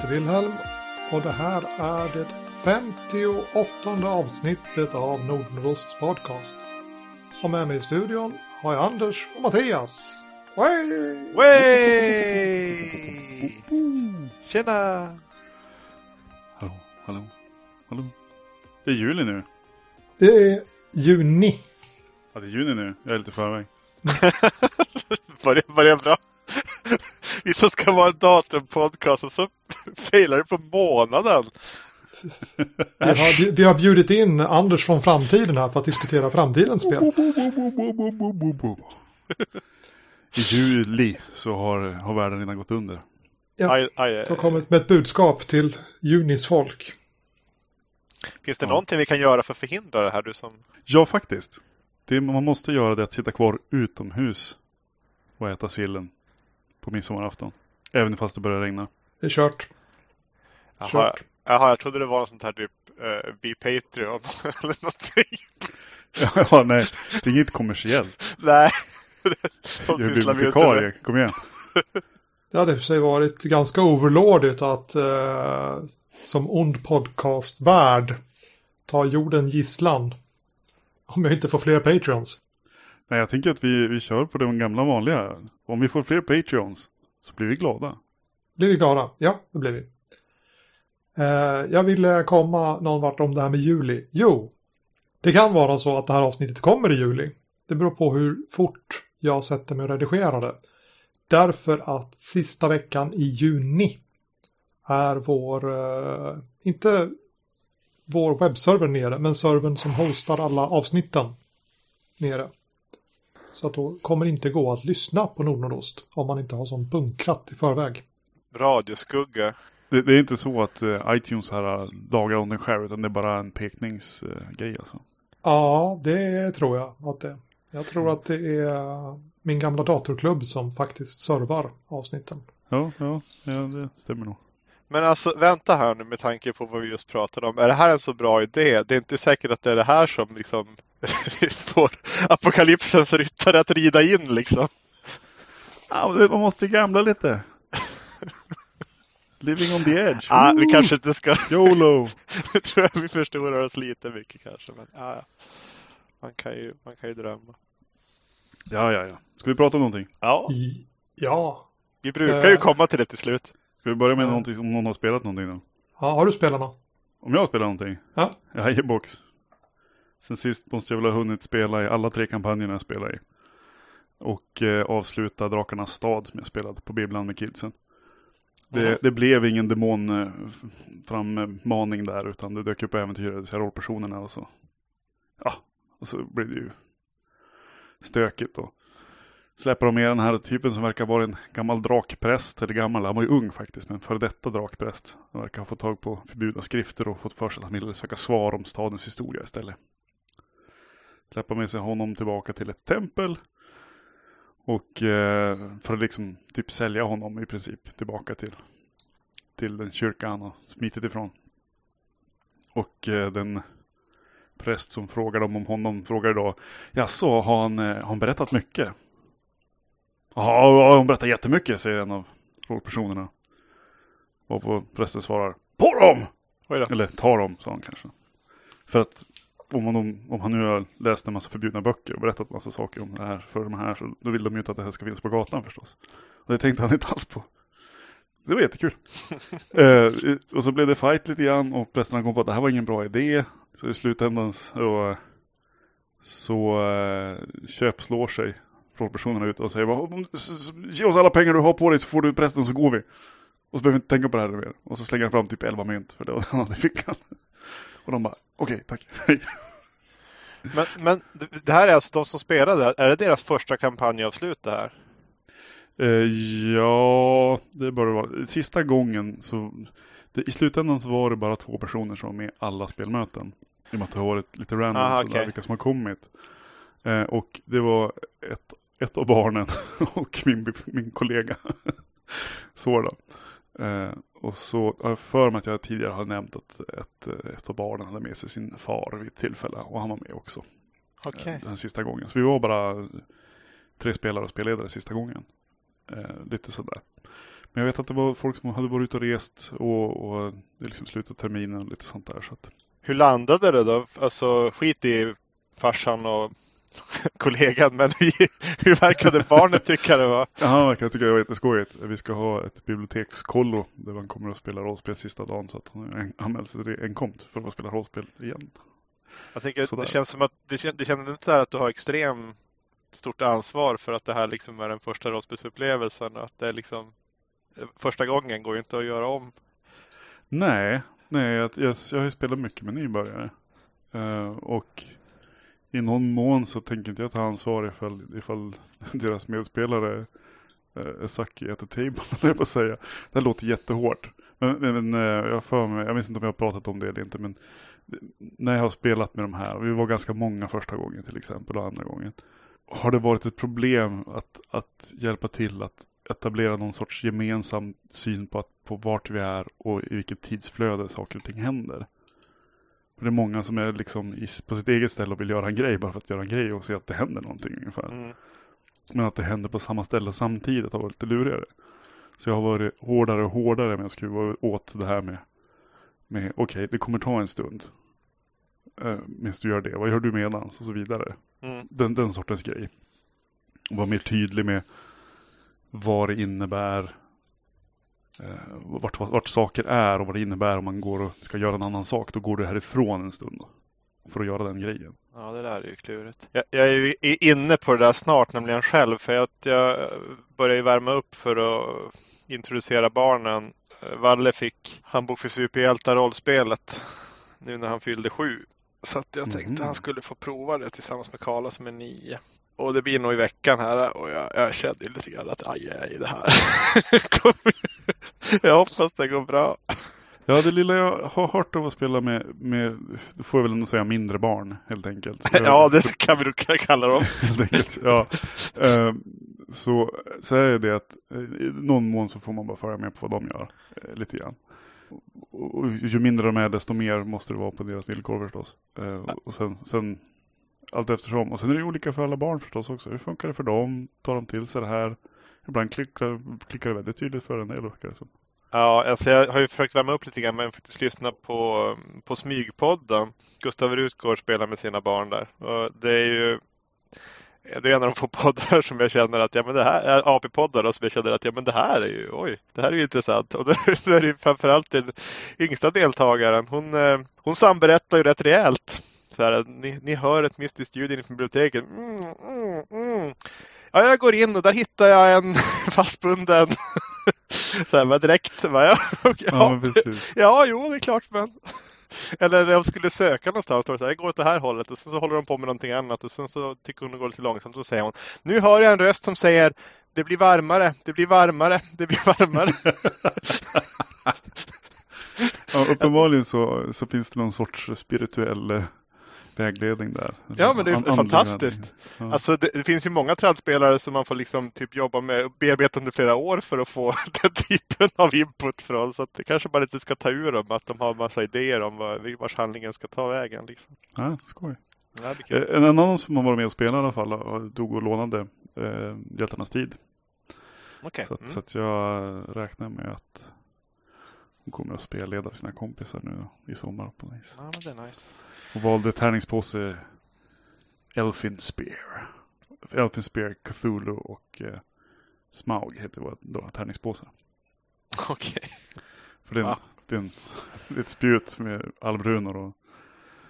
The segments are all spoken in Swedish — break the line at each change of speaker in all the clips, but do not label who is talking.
heter Wilhelm och det här är det 58 avsnittet av Nordenrosts podcast. Och med mig i studion har jag Anders och Mattias. Wey!
Wey! Tjena!
Hallå, hallå, hallå. Det är juli nu.
Det är juni.
Ja, det är juni nu. Jag är lite förväg.
Börjar bra. Vi som ska vara en datumpodcast och så failar det på månaden.
Vi har, vi har bjudit in Anders från framtiden här för att diskutera framtidens spel.
I juli så har, har världen redan gått under.
Ja,
Aj, aj,
Jag har
aj.
kommit med ett budskap till junis folk.
Finns det
Ja.
någonting vi kan göra för att förhindra det här? Du som...
Ja, faktiskt. Det man måste göra det är att sitta kvar utomhus och äta sillen på midsommarafton. Även fast det börjar regna.
Det är kört.
Jaha, jag trodde det var något sånt här typ uh, Be Patreon eller någonting.
ja, nej. Det är inget kommersiellt.
Nej, sånt
Jag
sysslar
är
vi inte med.
Kom igen.
Det hade i och för sig varit ganska overlordigt att eh, som ond podcastvärd ta jorden gisslan. Om jag inte får fler Patreons.
Nej, jag tänker att vi, vi kör på de gamla vanliga. Om vi får fler Patreons så blir vi glada.
Blir vi glada? Ja, det blir vi. Eh, jag ville komma någon vart om det här med juli. Jo, det kan vara så att det här avsnittet kommer i juli. Det beror på hur fort jag sätter mig och redigerar det. Därför att sista veckan i juni är vår, eh, inte vår webbserver nere, men servern som hostar alla avsnitten nere. Så att då kommer det inte gå att lyssna på Nordnordost om man inte har sån bunkrat i förväg.
Radioskugga.
Det, det är inte så att eh, iTunes här eh, lagrar om den själv utan det är bara en pekningsgrej alltså.
Ja, det tror jag att det är. Jag tror att det är min gamla datorklubb som faktiskt servar avsnitten.
Ja, ja, ja det stämmer nog.
Men alltså vänta här nu med tanke på vad vi just pratade om. Är det här en så bra idé? Det är inte säkert att det är det här som liksom får apokalypsens ryttare att rida in liksom.
Ja, det- man måste gamla lite. Living on the edge.
Ah, vi kanske inte ska...
YOLO!
Jag tror jag vi förstorar oss lite mycket kanske. Men ja. man, kan ju, man kan ju drömma.
Ja, ja, ja. Ska vi prata om någonting?
Ja,
ja.
vi brukar ju
Eh.
komma till det till slut.
Ska vi börja med någonting om någon har spelat någonting då?
ja, har du spelarna?
Om jag har spelat någonting?
Ja.
Jajebox. Sen sist måste jag väl ha hunnit spela i alla tre kampanjerna jag spelar i. Och eh, avsluta Drakarnas stad som jag spelade på bibblan med kidsen. Det, det blev ingen demon eh, där utan det dök upp äventyr, det rollpersonerna och så. Ja, och så blev det ju stökigt då. Släpper de med den här typen som verkar vara en gammal drakpräst, eller gammal, han var ju ung faktiskt, men före detta drakpräst. Han verkar ha fått tag på förbjudna skrifter och fått för sig att han ville söka svar om stadens historia istället. Släppa med sig honom tillbaka till ett tempel. Och eh, för att liksom typ sälja honom i princip tillbaka till, till den kyrka han har smitit ifrån. Och eh, den präst som frågar dem om honom frågar då Jaså, har han, eh, har han berättat mycket? Ja, hon berättar jättemycket, säger en av rollpersonerna. Och på prästen svarar På dem! Eller ta dem, sa han kanske. För att om han, om han nu har läst en massa förbjudna böcker och berättat massa saker om det här för de här, så då vill de ju inte att det här ska finnas på gatan förstås. Och det tänkte han inte alls på. Det var jättekul. eh, och så blev det fight lite grann och prästen kom på att det här var ingen bra idé. Så i slutändan så, så eh, köpslår sig rollpersonerna ut och säger "Va, om- s- s- ge oss alla pengar du har på dig så får du prästen så går vi. Och så behöver vi inte tänka på det här mer. Och så slänger han fram typ 11 mynt för det var han hade i fickan. Och de bara, okej, tack. Hej.
Men, men det- här är alltså de som spelade. Är det deras första kampanjavslut det här?
Eh, ja, det bör det vara. Sista gången så, det, i slutändan så var det bara två personer som var med i alla spelmöten. I och med att det har varit lite random
Aha,
sådär,
okej.
vilka som har kommit. Eh, och det var ett, ett av barnen och min, min kollega. så då. Eh, och så har jag för mig att jag tidigare har nämnt att ett, ett av barnen hade med sig sin far vid ett tillfälle. Och han var med också.
Okej.
eh, den sista gången. Så vi var bara tre spelare och spelledare sista gången. Eh, lite sådär. Men jag vet att det var folk som hade varit ute och rest och, och det liksom slutat terminen och lite sånt där. Så att...
Hur landade det då? Alltså skit i farsan och kollegan, men hur, verkade barnet tycka det var?
Ja, han verkar tycka det var jätteskojigt. Vi ska ha ett bibliotekskollo där man kommer att spela rollspel sista dagen så att han anmält sig enkomt för att spela rollspel igen.
Jag tänker,
Sådär.
det känns som att det, kän, det känns inte så här att du har extremt stort ansvar för att det här liksom är den första rollspelsupplevelsen. Att det är liksom första gången går ju inte att göra om.
Nej, nej jag, jag, jag har ju spelat mycket med nybörjare. Uh, och i någon mån så tänker inte jag ta ansvar ifall, ifall deras medspelare är sucky at the table, jag på att säga. Det här låter jättehårt. Men, men eh, jag, för mig, jag minns inte om jag har pratat om det eller inte, men när jag har spelat med de här, vi var ganska många första gången till exempel och andra gången. Har det varit ett problem att, att hjälpa till att etablera någon sorts gemensam syn på, att, på vart vi är och i vilket tidsflöde saker och ting händer. För det är många som är liksom i, på sitt eget ställe och vill göra en grej bara för att göra en grej och se att det händer någonting ungefär.
Mm.
Men att det händer på samma ställe samtidigt har varit lite lurigare. Så jag har varit hårdare och hårdare med att skruva åt det här med, med okej, okay, det kommer ta en stund. Uh, medan du gör det, vad gör du medans och så vidare.
Mm.
Den, den sortens grej. Och vara mer tydlig med vad det innebär, eh, vart, vart, saker är och vad det innebär om man går och ska göra en annan sak. Då går du härifrån en stund för att göra den grejen.
Ja, det där är ju klurigt. Jag, jag är ju inne på det där snart, nämligen själv. För att jag börjar ju värma upp för att introducera barnen. Valle fick Handbok för superhjältar rollspelet nu när han fyllde sju. Så jag tänkte
Mhm.
han skulle få prova det tillsammans med Karla som är nio. Och det blir nog i veckan här och jag, jag kände ju lite grann att aj, aj, det här Jag hoppas det går bra.
Ja, det lilla jag har hört av att spela med, med då får jag väl ändå säga mindre barn helt enkelt.
Ja, det kan vi nog kalla dem.
helt enkelt. Ja. Ehm, Så, så är det att eh, i någon mån så får man bara följa med på vad de gör. eh, Lite grann. Och ju mindre de är desto mer måste det vara på deras villkor förstås. Eh, Och sen, sen allt eftersom. Och sen är det olika för alla barn förstås också. Hur funkar det för dem? Tar de till sig det här? Ibland klickar, klickar det väldigt tydligt för en del verkar det som.
Ja, alltså jag har ju försökt värma upp lite grann men faktiskt lyssna på, på Smygpodden. Gustav Rutgård spelar med sina barn där. Och det är ju det är en av de få poddar som jag känner att ja, men det här AP-poddar då, som jag känner att ja, men det här är ju oj, det här är ju intressant. Och då är det framförallt den yngsta deltagaren. Hon, eh, hon samberättar ju rätt rejält. Så här, ni, ni hör ett mystiskt ljud inifrån biblioteket. Mm, mm, mm. Ja, jag går in och där hittar jag en fastbunden så här, bara direkt. Bara, ja,
Ja,
ja, ja, jo, det är klart, men eller när de skulle söka någonstans, då så här, jag går åt det här hållet och sen så håller de på med någonting annat och sen så tycker hon det går lite långsamt och så säger hon Nu hör jag en röst som säger Det blir varmare, det blir varmare, det blir varmare.
Ja, uppenbarligen så, så finns det någon sorts spirituell eh, vägledning där.
Ja, men det är
An- andlig
fantastiskt.
Ja.
Alltså det, det finns ju många trädspelare som man får liksom typ jobba med och bearbeta under flera år för att få den typen av input från. Så att det kanske bara inte ska ta ur dem att de har massa idéer om vad, vars handlingen ska ta vägen. Liksom.
Ja, skoj.
Ja.
Eh, En annan som har varit med och spelat i alla fall och dog och lånade eh, Hjältarnas tid.
Okej.
Så, att,
Mm.
så att jag räknar med att hon kommer att spelleda sina kompisar nu i sommar på något vis.
Ja, men det är nice.
Och valde tärningspåse Elfin Spear. Elfin Spear, Cthulhu och eh, Smaug heter våra då, tärningspåsar.
Okej.
För det är, en,
Va?
det är, en, det är ett spjut med albrunor och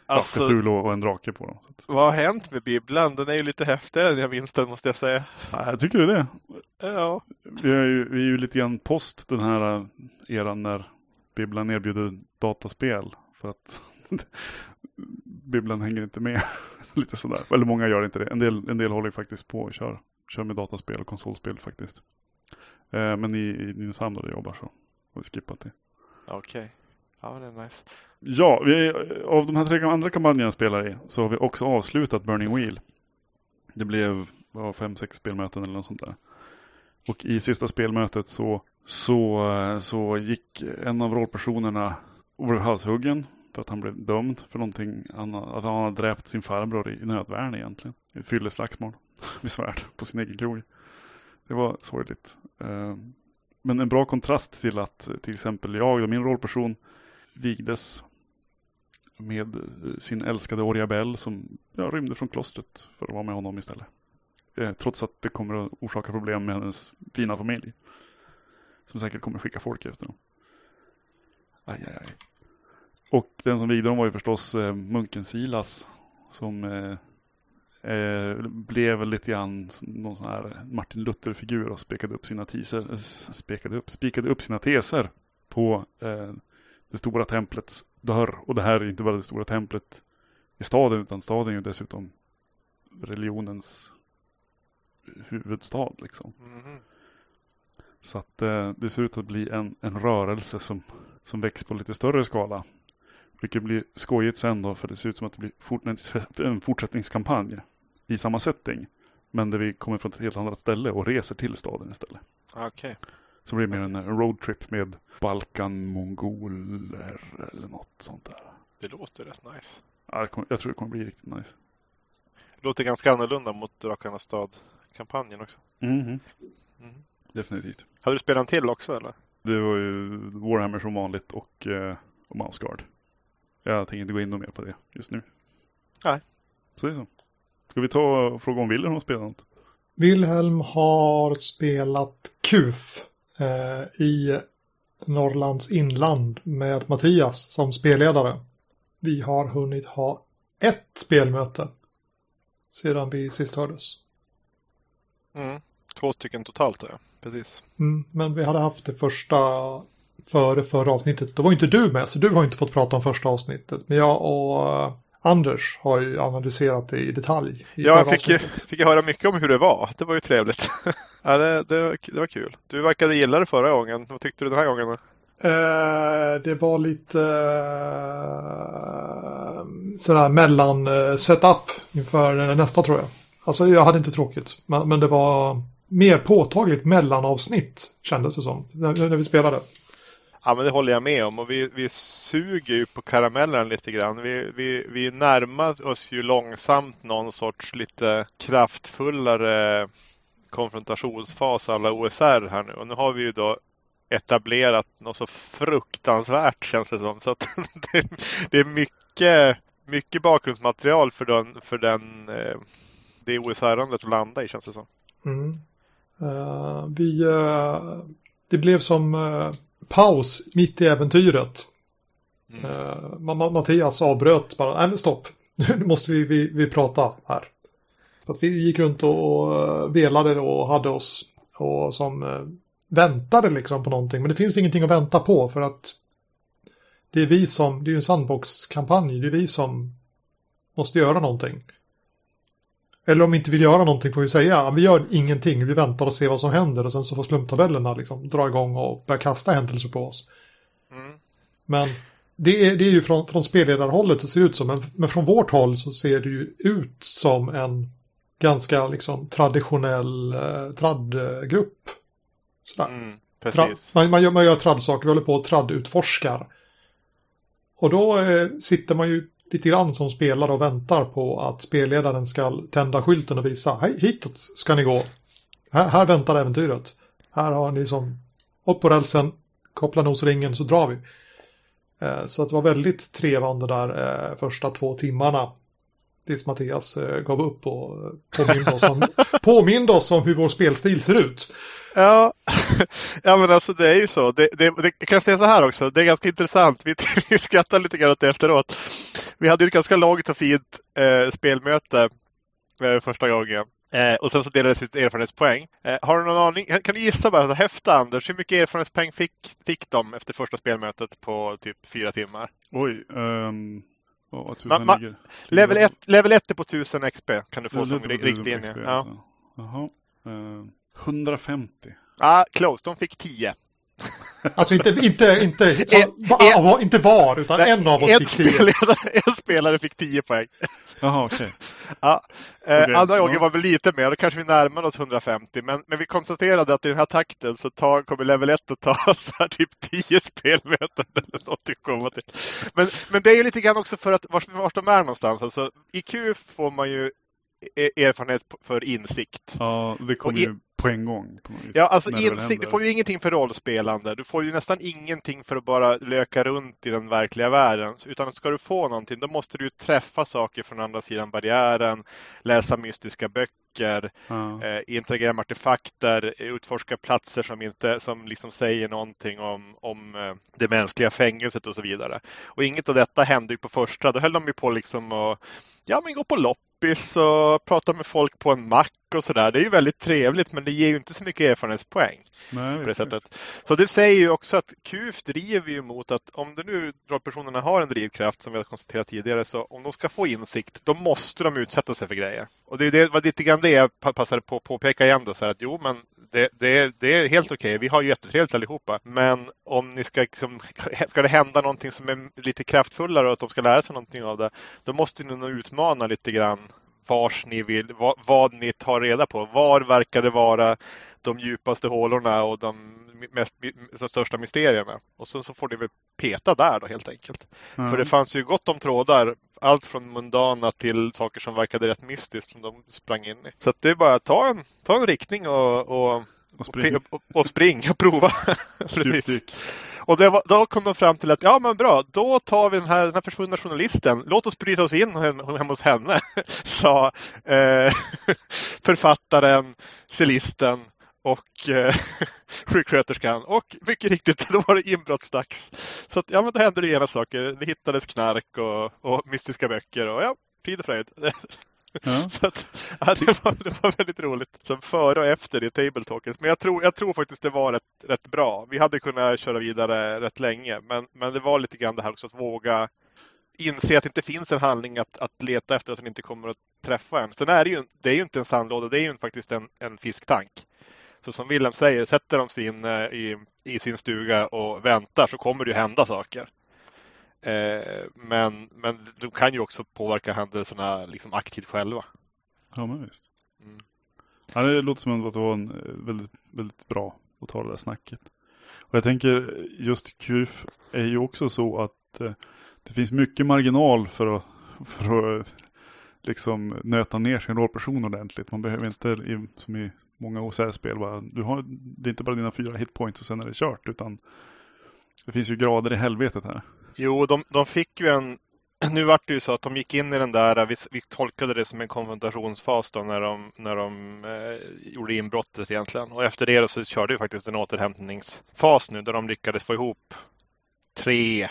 Alltså,
Cthulhu och en drake på dem.
Vad har hänt med bibblan? Den är ju lite häftigare än jag minns den måste jag säga.
ja, jag tycker det.
Ja,
Vi är, ju, vi är ju lite grann post den här eh, eran när bibblan erbjuder dataspel. För att bibblan hänger inte med. lite sådär. Eller många gör inte det. En del, en del håller faktiskt på och kör, kör med dataspel och konsolspel faktiskt. Eh, men i, i Nynäshamn där jag jobbar så har vi skippat det.
okej. Ja, men det är nice.
Ja, vi, av de här tre andra kampanjerna jag spelar i så har vi också avslutat Burning Wheel. Det blev vad, fem, sex spelmöten eller något sånt där. Och i sista spelmötet så, så, så gick en av rollpersonerna och blev halshuggen för att han blev dömd för någonting. Han, att han hade dräpt sin farbror i nödvärn egentligen. I ett fylleslagsmål med svärd på sin egen krog. Det var sorgligt. Eh, men en bra kontrast till att till exempel jag och min rollperson vigdes med eh, sin älskade Oriabell som ja, rymde från klostret för att vara med honom istället. Eh, trots att det kommer att orsaka problem med hennes fina familj. Som säkert kommer skicka folk efter dem. Aj, aj, aj. Och den som vigde dem var ju förstås eh, munken Silas. Som eh, eh, blev lite grann någon sån här Martin Luther-figur och spekade upp sina teser, spekade upp, spikade upp sina teser på eh, det stora templets dörr. Och det här är inte bara det stora templet i staden utan staden är ju dessutom religionens huvudstad liksom.
Mhm.
Så att eh, det ser ut att bli en, en rörelse som, som växer på lite större skala. Vilket blir skojigt sen då för det ser ut som att det blir fort, en fortsättningskampanj i samma setting. Men där vi kommer från ett helt annat ställe och reser till staden istället.
Okej.
Så blir det mer en en roadtrip med Balkan-mongoler eller något sånt där.
Det låter rätt nice.
Ja, Jag tror det kommer bli riktigt nice.
Det låter ganska annorlunda mot Drakarnas stad-kampanjen också.
Mhm.
Mhm.
Definitivt.
Hade du spelat en till också eller?
Det var ju Warhammer som vanligt och, eh, och Mouse Guard. Jag tänker inte gå in mer på det just nu.
Nej.
Så det är så. Ska vi ta och fråga om Wilhelm har spelat något?
Wilhelm har spelat KUF eh, i Norrlands inland med Mattias som spelledare. Vi har hunnit ha ett spelmöte sedan vi sist hördes.
Mm. Två stycken totalt ja. Precis.
Mm, men vi hade haft det första före förra avsnittet. Då var inte du med, så du har inte fått prata om första avsnittet. Men jag och eh, Anders har ju analyserat det i detalj. I
Ja, jag fick, ju- fick ju höra mycket om hur det var. Det var ju trevligt. ja, det, det, var- det var kul. Du verkade gilla det förra gången. Vad tyckte du den här gången? då?
Eh, det var lite eh, sådär mellan eh, setup inför nästa tror jag. Alltså jag hade inte tråkigt. Men, men det var mer påtagligt mellanavsnitt kändes det som. När, när vi spelade.
Ja, men det håller jag med om. Och vi, vi suger ju på karamellen lite grann. Vi, vi, vi närmar oss ju långsamt någon sorts lite kraftfullare konfrontationsfas alla OSR här nu. Och nu har vi ju då etablerat något så fruktansvärt känns det som. Så att det, det är mycket, mycket bakgrundsmaterial för den, för den eh, det OSR-andet att landa i känns det som.
Mm. Eh, vi, eh, det blev som eh, paus mitt i äventyret.
Mm.
Ma- Ma- Mattias avbröt bara, nej men stopp, nu måste vi, vi, vi prata här. Så att vi gick runt och, velade och hade oss och som väntade liksom på någonting. Men det finns ingenting att vänta på för att det är vi som, det är ju en sandbox-kampanj, det är vi som måste göra någonting. Eller om vi inte vill göra någonting får vi säga, "Ja, vi gör ingenting, vi väntar och ser vad som händer och sen så får slumptabellerna liksom dra igång och börja kasta händelser på oss.
Mm.
Men det är, det är ju från, från spelledarhållet så ser det ut som, men, men från vårt håll så ser det ju ut som en ganska liksom traditionell eh, traddgrupp.
Mm,
Tra,
precis.
man, man, gör, man gör traddsaker, vi håller på och traddutforskar. Och då eh, sitter man ju lite grann som spelare och väntar på att spelledaren ska tända skylten och visa, hej hitåt ska ni gå. Här, här väntar äventyret. Här har ni som, upp på rälsen, koppla nosringen så drar vi. Eh, så att det var väldigt trevande där eh, första två timmarna. Tills Mattias eh, gav upp och eh, påminde oss, om, påminde oss om hur vår spelstil ser ut.
Ja, ja men alltså det är ju så. Det, det, det, jag kan säga så här också, det är ganska intressant. Vi, vi skrattar lite grann åt det efteråt. Vi hade ju ett ganska långt och fint eh, spelmöte eh, första gången. Eh, och sen så delades ut erfarenhetspoäng. Eh, har du någon aning? Kan, du gissa bara, häfta Anders, hur mycket erfarenhetspoäng fick, fick de efter första spelmötet på typ fyra timmar?
Oj, um, vad tusan
Ma- ma-
ligger?
Level 1 level ett är på 1000 XP kan du få som
1000
riktlinje. Ja.
alltså. Jaha. Eh, 150.
Ah, close, de fick 10.
Alltså inte, inte, inte,
En-
va, va, inte var, utan en av oss
en,
fick tio.
spelledare, en spelare fick 10 poäng.
Jaha, okej.
Ja, eh,
Okej,
andra
ja.
gången var vi lite mer, då kanske vi närmade oss 150. Men, men vi konstaterade att i den här takten så tar, kommer level 1 att ta så här typ 10 spelmöten eller något att komma till. Men, men det är ju lite grann också för att vart, vart de är någonstans. Alltså, I Q får man ju e- erfarenhet för insikt.
Ja, det kommer ju på en gång. På
Ja, alltså insikt, du får ju ingenting för rollspelande. Du får ju nästan ingenting för att bara löka runt i den verkliga världen. Utan ska du få någonting, då måste du träffa saker från andra sidan barriären, läsa mystiska böcker,
Ja.
eh, interagera med artefakter, utforska platser som inte som liksom säger någonting om, om eh, det mänskliga fängelset och så vidare. Och inget av detta hände ju på första. Då höll de ju på liksom att ja, men gå på loppis och prata med folk på en mack och sådär. Det är ju väldigt trevligt men det ger ju inte så mycket erfarenhetspoäng
Nej,
på det. Så det säger ju också att QF driver ju mot att om det nu rollpersonerna har en drivkraft som vi har konstaterat tidigare så om de ska få insikt då måste de utsätta sig för grejer. Och det, är det var lite grann det jag pa- passade på att påpeka igen då så här att jo men det, det, det är helt okej. Vi har ju jättetrevligt allihopa. Men om ni ska, liksom, ska det hända någonting som är lite kraftfullare och att de ska lära sig någonting av det. Då måste ni nog utmana lite grann vars ni vill, vad, vad ni tar reda på. Var verkar det vara de djupaste hålorna och de mest, de största mysterierna. Och sen så får ni väl peta där då helt enkelt.
Ja.
För det fanns ju gott om trådar. Allt från mundana till saker som verkade rätt mystiskt som de sprang in i. Så det är bara att ta en, ta en riktning och, och,
Och
och,
spring.
pe- och, och spring och prova. Precis.
Djupdyk.
Och det var, då kom de fram till att ja men bra, då tar vi den här, den här försvunna journalisten. Låt oss bryta oss in hemma hos henne, sa eh, författaren, cellisten och eh, sjuksköterskan. Och mycket riktigt, då var det inbrottsdags. Så att, ja, men då hände det ena saker. Det hittades knark och, och mystiska böcker och ja, frid och fröjd.
Ja.
Så att, ja, det, var, det var väldigt roligt. Så före och efter i Table Talkers. Men jag tror, jag tror faktiskt det var rätt, rätt bra. Vi hade kunnat köra vidare rätt länge. Men, men det var lite grann det här också att våga inse att det inte finns en handling att, att leta efter att den inte kommer att träffa en. Sen är det ju, det är ju inte en sandlåda, det är ju faktiskt en, en fisktank. Så som Willem säger, sätter de sig inne eh, i, i sin stuga och väntar så kommer det ju hända saker. Eh, men, men de kan ju också påverka händelserna liksom aktivt själva.
ja, men visst.
Mm.
Ja, det låter som att det var en eh, väldigt, väldigt bra att ta det där snacket. Och jag tänker just QF är ju också så att eh, det finns mycket marginal för att, för att liksom nöta ner sin rollperson ordentligt. Man behöver inte, i, som i många OSR-spel, bara, du har, det är inte bara dina fyra hitpoints och sen är det kört. Utan det finns ju grader i helvetet här.
Jo, de, de fick ju en... Nu vart det ju så att de gick in i den där, vi, vi tolkade det som en konfrontationsfas då när de, när de eh, gjorde inbrottet egentligen. Och efter det så körde vi faktiskt en återhämtningsfas nu där de lyckades få ihop tre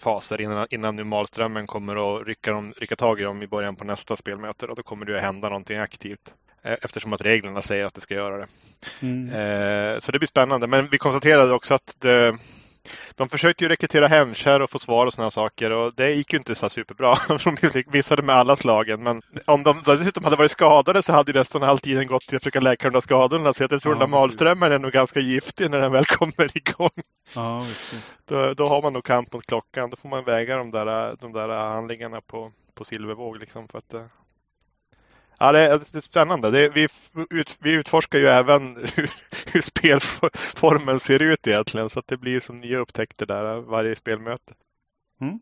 faser innan, innan nu Malströmmen kommer att rycka, dem, rycka tag i dem i början på nästa spelmöte. Och då kommer det ju hända någonting aktivt. Eh, Eftersom att reglerna säger att det ska göra det. Eh, så det blir spännande. Men vi konstaterade också att det, de försökte ju rekrytera henchar och få svar och sådana saker och det gick ju inte så superbra. De missade med alla slagen. Men om de dessutom hade varit skadade så hade ju nästan all tiden gått till att försöka läka de där skadorna. Så jag tror
Ja,
den där malströmmen är nog ganska giftig när den väl kommer igång.
Ja, visst. visst.
Då, då har man nog kamp mot klockan. Då får man väga de där, de där handlingarna på, på silvervåg. Liksom för att, eh, Ja, det är, det är spännande. Det, vi, ut, vi utforskar ju även hur, hur spelformen ser ut egentligen. Så att det blir som nya upptäckter där varje spelmöte.
Mm.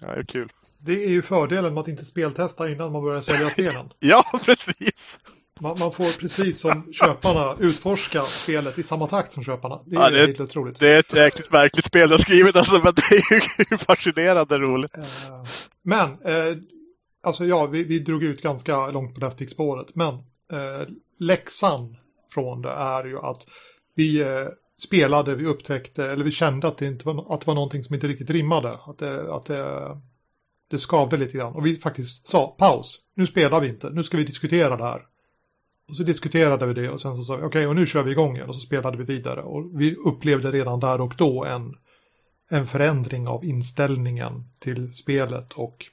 Ja, det är kul.
Det är ju fördelen med att inte speltesta innan man börjar sälja spelen.
Ja, precis!
Man, man får precis som köparna utforska spelet i samma takt som köparna. Det är
Ja, det-
helt otroligt.
Det är ett jäkligt märkligt spel jag har skrivit alltså, men det är ju fascinerande roligt.
Eh, Men, eh, alltså ja, vi, vi drog ut ganska långt på det här stickspåret. Men eh, läxan från det är ju att vi eh, spelade, vi upptäckte, eller vi kände att det, inte var, att det var någonting som inte riktigt rimmade. Att, det, att det, det skavde lite grann. Och vi faktiskt sa paus, nu spelar vi inte, nu ska vi diskutera det här. Och så diskuterade vi det och sen så sa vi okej, och nu kör vi igång igen och så spelade vi vidare. Och vi upplevde redan där och då en, en förändring av inställningen till spelet och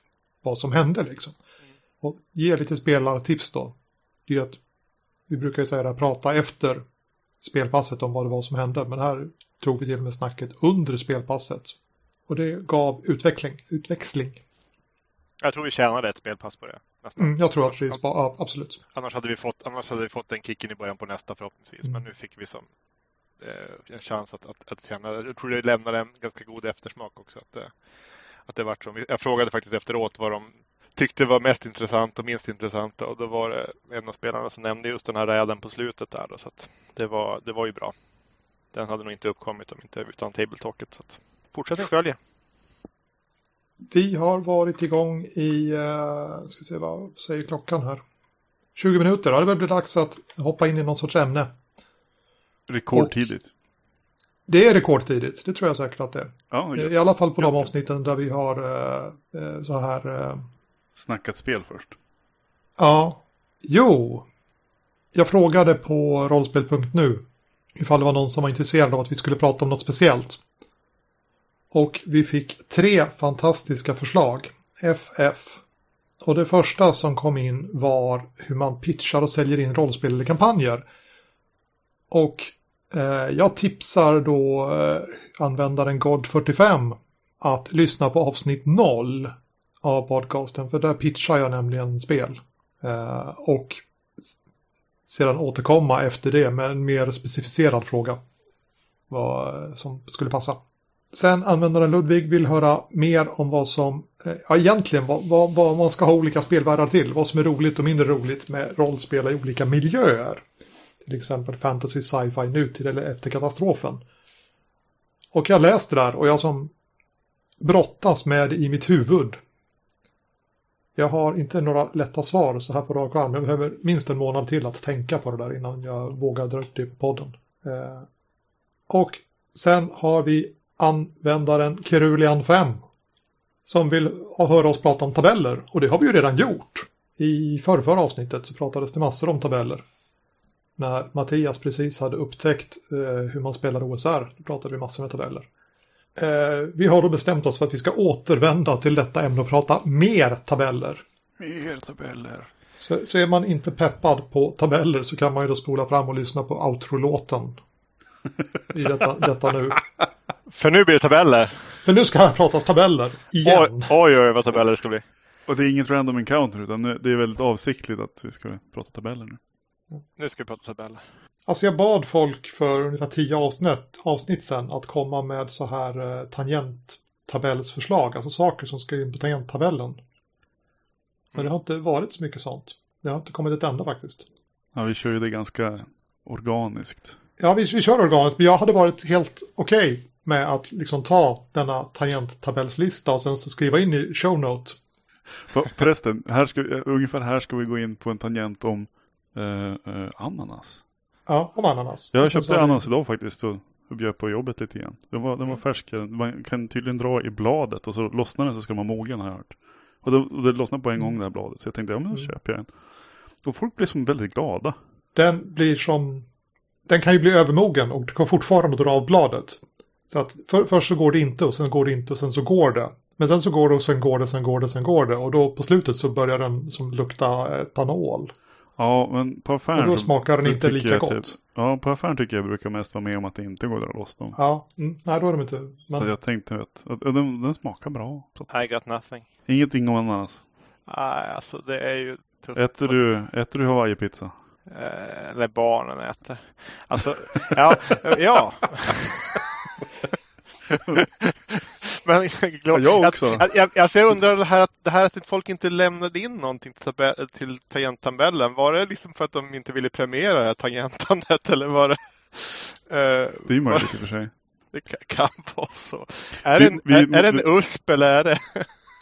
vad som hände liksom. Och ge lite spelartips då. Det är att vi brukar ju säga det här, prata efter spelpasset om vad det var som hände. Men här tog vi till med snacket under spelpasset. Och det gav utveckling, utväxling.
Jag tror vi tjänade ett spelpass på det.
Mm, jag tror att vi, ja, absolut.
Annars hade vi fått, annars hade vi fått den kicken i början på nästa förhoppningsvis.
Mm.
Men nu fick vi som eh, en chans att, att, att känna. Jag tror det lämnade en ganska god eftersmak också. Att, eh, att det vart så. Jag frågade faktiskt efteråt vad de tyckte var mest intressant och minst intressant. Och då var det en av spelarna som nämnde just den här räden på slutet där. Då, så att det, var, det var ju bra. Den hade nog inte uppkommit om inte utan tabletalket. Så att fortsätt följa.
Vi har varit igång i, uh, ska se vad säger klockan här? 20 minuter, ja det börjar bli dags att hoppa in i någon sorts ämne.
Rekordtidigt.
Det är rekordtidigt, det tror jag säkert att det är.
Ja,
I alla fall på de avsnitten där vi har uh, så här... Uh...
Snackat spel först.
Ja, jo. Jag frågade på rollspel.nu ifall det var någon som var intresserad av att vi skulle prata om något speciellt. Och vi fick tre fantastiska förslag. FF. Och det första som kom in var hur man pitchar och säljer in rollspel eller kampanjer. Och eh, Eh, jag tipsar då eh, användaren God45 att lyssna på avsnitt 0 av podcasten. För där pitchar jag nämligen spel. Eh, och sedan återkomma efter det med en mer specificerad fråga. Vad som skulle passa. Sen användaren Ludvig vill höra mer om vad som, ja egentligen vad, vad, vad man ska ha olika spelvärldar till. Vad som är roligt och mindre roligt med rollspel i olika miljöer. Till exempel fantasy, sci-fi, nutid eller efter katastrofen. Och jag läste där och jag som brottas med det i mitt huvud. Jag har inte några lätta svar så här på rak arm. Jag behöver minst en månad till att tänka på det där innan jag vågar dra upp det på podden. Eh, och sen har vi användaren Kerulian 5 som vill höra oss prata om tabeller. Och det har vi ju redan gjort. I förra avsnittet så pratades det massor om tabeller. När Mattias precis hade upptäckt eh, hur man spelar OSR, då pratade vi massor med tabeller. Eh, vi har då bestämt oss för att vi ska återvända till detta ämne och prata mer tabeller.
Mer tabeller.
Så, så är man inte peppad på tabeller så kan man ju då spola fram och lyssna på outro-låten. I detta, detta nu.
För nu blir det tabeller.
För nu ska det pratas tabeller. Igen.
Oj, oj, oj vad tabeller det ska bli.
Och det är inget random encounter utan det är väldigt avsiktligt att vi ska prata tabeller nu.
Nu ska vi prata tabeller.
Alltså jag bad folk för ungefär tio avsnitt, avsnitt sedan att komma med så här eh, tangenttabellsförslag. Alltså saker som ska in på tangenttabellen. Men det har inte varit så mycket sånt. Det har inte kommit ett enda faktiskt.
Ja, vi kör ju det ganska organiskt.
Ja, vi, vi kör organiskt. Men jag hade varit helt okej okay med att liksom ta denna tangenttabellslista och sen så skriva in i show note.
Förresten, här ska, ungefär här ska vi gå in på en tangent om eh, eh, ananas.
Ja, om ananas.
Jag köpte ananas idag faktiskt och, och bjöd på jobbet lite grann. Den var, den var mm. färsk. Man kan tydligen dra i bladet och så lossnar den så ska man mogen har jag hört. Och det, och det lossnade på en gång det här bladet. Så jag tänkte, ja men då mm. köper jag en. Och folk blir som väldigt glada.
Den blir som, den kan ju bli övermogen och du kan fortfarande dra av bladet. Så att för, först så går det inte och sen går det inte och sen så går det. Men sen så går det och sen går det, sen går det, sen går det. Och då på slutet så börjar den som lukta etanol.
Ja, men på affären.
Och då smakar den inte lika gott. Typ,
ja, på affären tycker jag brukar mest vara med om att det inte går att dra loss dem.
Ja, mm, nej då är de inte. Men...
Så jag tänkte att, att den, den, smakar bra.
I got nothing.
Ingenting om ananas.
Nej, alltså det är ju
tufft. Äter du, äter du Hawaii-pizza?
Eh, eller barnen äter. Alltså, ja, ja. Men
ja, jag också.
Jag, jag, alltså jag undrar det här, att, det här att folk inte lämnade in någonting till, till tangenttabellen. Var det liksom för att de inte ville premiera det här tangentandet eller var det?
Uh, det är möjligt i och för sig.
Det kan, vara så. Är, vi, det en, vi, är, är det en USP eller är det?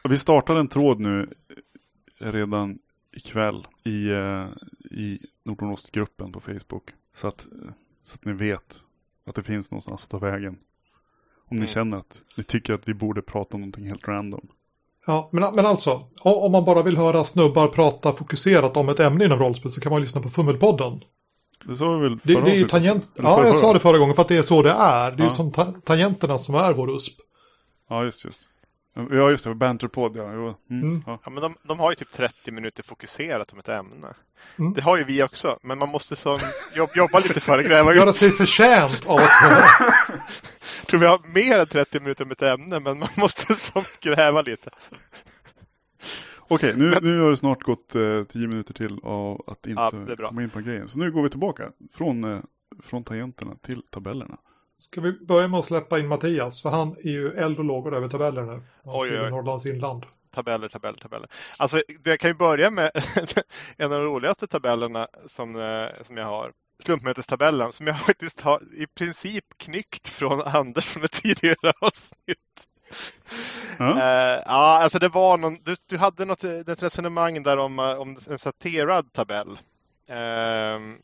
vi startar en tråd nu redan ikväll i, uh, i Nordostgruppen på Facebook. Så att, så att ni vet att det finns någonstans att ta vägen. Om ni mm. känner att ni tycker att vi borde prata om någonting helt random.
Ja, men, men alltså, om man bara vill höra snubbar prata fokuserat om ett ämne inom rollspel så kan man lyssna på Fummelpodden.
Det sa vi väl
förra det, det är ju tangent... Ja, jag sa det förra gången för att det är så det är. Det är ja. som ta tangenterna som är vår USP.
Ja, just just. Ja, just det. Banterpodd, ja. Mm,
mm. ja. ja. men de, de, har ju typ 30 minuter fokuserat om ett ämne. Mm. Det har ju vi också, men man måste som jobb, jobba lite för det.
Göra sig förtjänt av att
tror vi har mer än 30 minuter om ett ämne, men man måste som gräva lite.
Okej, nu, men... nu har det snart gått eh, 10 minuter till av att inte ja, komma in på grejen. Så nu går vi tillbaka från, eh, från tangenterna till tabellerna.
Ska vi börja med att släppa in Mattias? För han är ju eld och lågor över tabellerna. Han
oj,
skriver Norrlands inland.
tabeller, tabeller, tabeller. Alltså, jag kan ju börja med en av de roligaste tabellerna som, eh, som jag har. Slumpmötestabellen som jag faktiskt har i princip knyckt från Anders från ett tidigare avsnitt.
Ja.
Uh, ja, alltså det var någon, du, du hade något ett resonemang där om, eh, om en saterad tabell. Uh,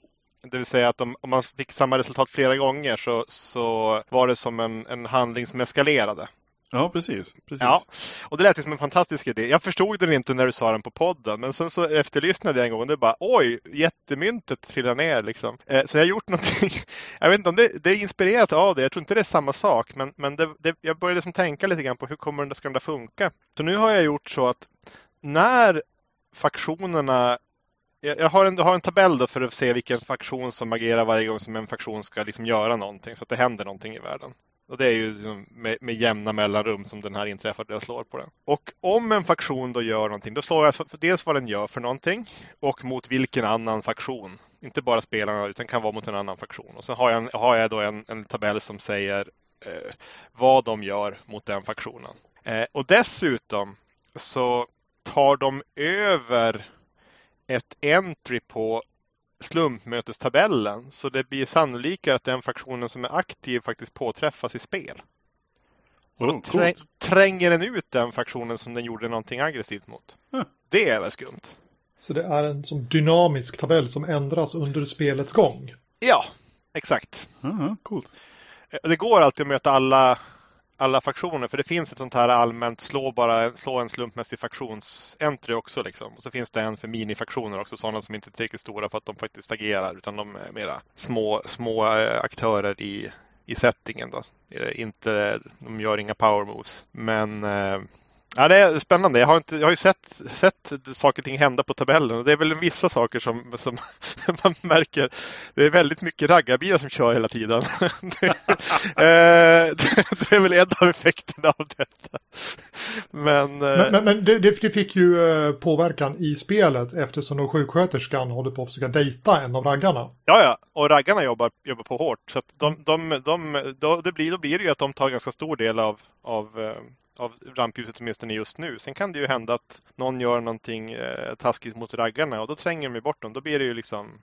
det vill säga att om, om, man fick samma resultat flera gånger så, så var det som en, en handling som eskalerade.
Ja, precis. precis.
Ja, och det lät ju som en fantastisk idé. Jag förstod den inte när du sa den på podden, men sen så efterlyssnade jag en gång och det bara oj, jättemyntet trillar ner liksom. Eh, så jag har gjort någonting. Jag vet inte om det, det, är inspirerat av det. Jag tror inte det är samma sak, men, men det, det, jag började liksom tänka lite grann på hur kommer det, ska det funka? Så nu har jag gjort så att när faktionerna jag har en, har en tabell för att se vilken faktion som agerar varje gång som en faktion ska liksom göra någonting så att det händer någonting i världen. Och det är ju liksom med, med jämna mellanrum som den här inträffar där jag slår på den. Och om en faktion då gör någonting, då slår jag för, för dels vad den gör för någonting och mot vilken annan faktion. Inte bara spelarna utan kan vara mot en annan faktion. Och så har jag, en, har jag då en, en tabell som säger eh, vad de gör mot den faktionen. Eh, och dessutom så tar de över ett entry på slumpmötestabellen. Så det blir sannolikare att den faktionen som är aktiv faktiskt påträffas i spel. Och då
Oh,
träng,
coolt.
tränger den ut den faktionen som den gjorde någonting aggressivt mot.
Huh.
Det är väl skumt?
Så det är en som dynamisk tabell som ändras under spelets gång.
Ja, exakt.
Ja, ja, coolt.
Eh, Det går alltid att möta alla, alla faktioner för det finns ett sånt här allmänt slå bara slå en slumpmässig faktionsentry också. Liksom. Och så finns det en för minifaktioner också, sådana som inte är tillräckligt stora för att de faktiskt agerar utan de är mera små, små eh, aktörer i, i settingen. Då. Eh, inte, de gör inga power moves. Men eh, Ja, det är spännande. Jag har, inte, jag har ju sett, sett saker och ting hända på tabellen och det är väl vissa saker som, som man märker. Det är väldigt mycket raggarbilar som kör hela tiden. det, eh, det är väl en av effekterna av detta. Men, eh,
Men, men, men det, det det fick ju eh, påverkan i spelet eftersom då sjuksköterskan håller på att försöka dejta en av raggarna.
ja, ja, och raggarna jobbar, jobbar på hårt. Så de, de, de, då, det blir, då blir det ju att de tar ganska stor del av, av av rampljuset åtminstone just nu. Sen kan det ju hända att någon gör någonting eh, taskigt mot raggarna och då tränger de ju bort dem. Då blir det ju liksom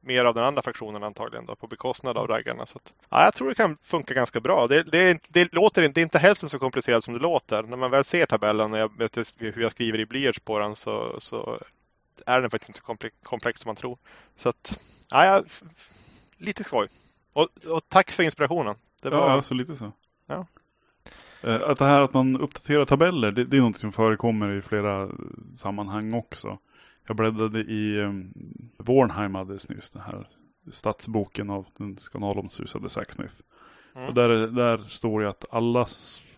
mer av den andra faktionen antagligen då, på bekostnad av raggarna. Så att, ja, jag tror det kan funka ganska bra. Det, det, det, låter inte, det är inte hälften så komplicerat som det låter. När man väl ser tabellen och jag vet hur jag skriver i blyerts på den så, så är den faktiskt inte så komplex, komplex som man tror. Så att, ja, ja, lite skoj. Och, och tack för inspirationen. Det var,
Ja, alltså lite så.
Ja.
Eh, Att det här att man uppdaterar tabeller, det, det är något som förekommer i flera sammanhang också. Jag bläddrade i um, Warnheim alldeles nyss, den här stadsboken av den skandalomsusade Zack Smith.
Mm.
Och där, där står det att alla,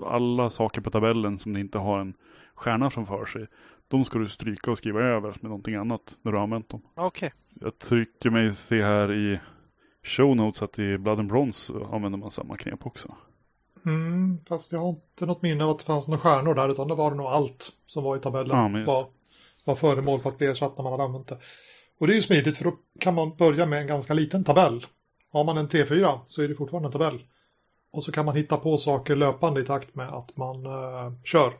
alla saker på tabellen som inte har en stjärna framför sig, de ska du stryka och skriva över med någonting annat när du har använt dem.
Okej.
Jag tycker mig se här i show notes att i Blood and Bronze använder man samma knep också.
Mm, fast jag har inte något minne av att det fanns några stjärnor där utan det var nog allt som var i tabellen.
Ja, men
var, var föremål för att bli ersatt när man hade använt det. Och det är ju smidigt för då kan man börja med en ganska liten tabell. Har man en T4 så är det fortfarande en tabell. Och så kan man hitta på saker löpande i takt med att man eh, kör.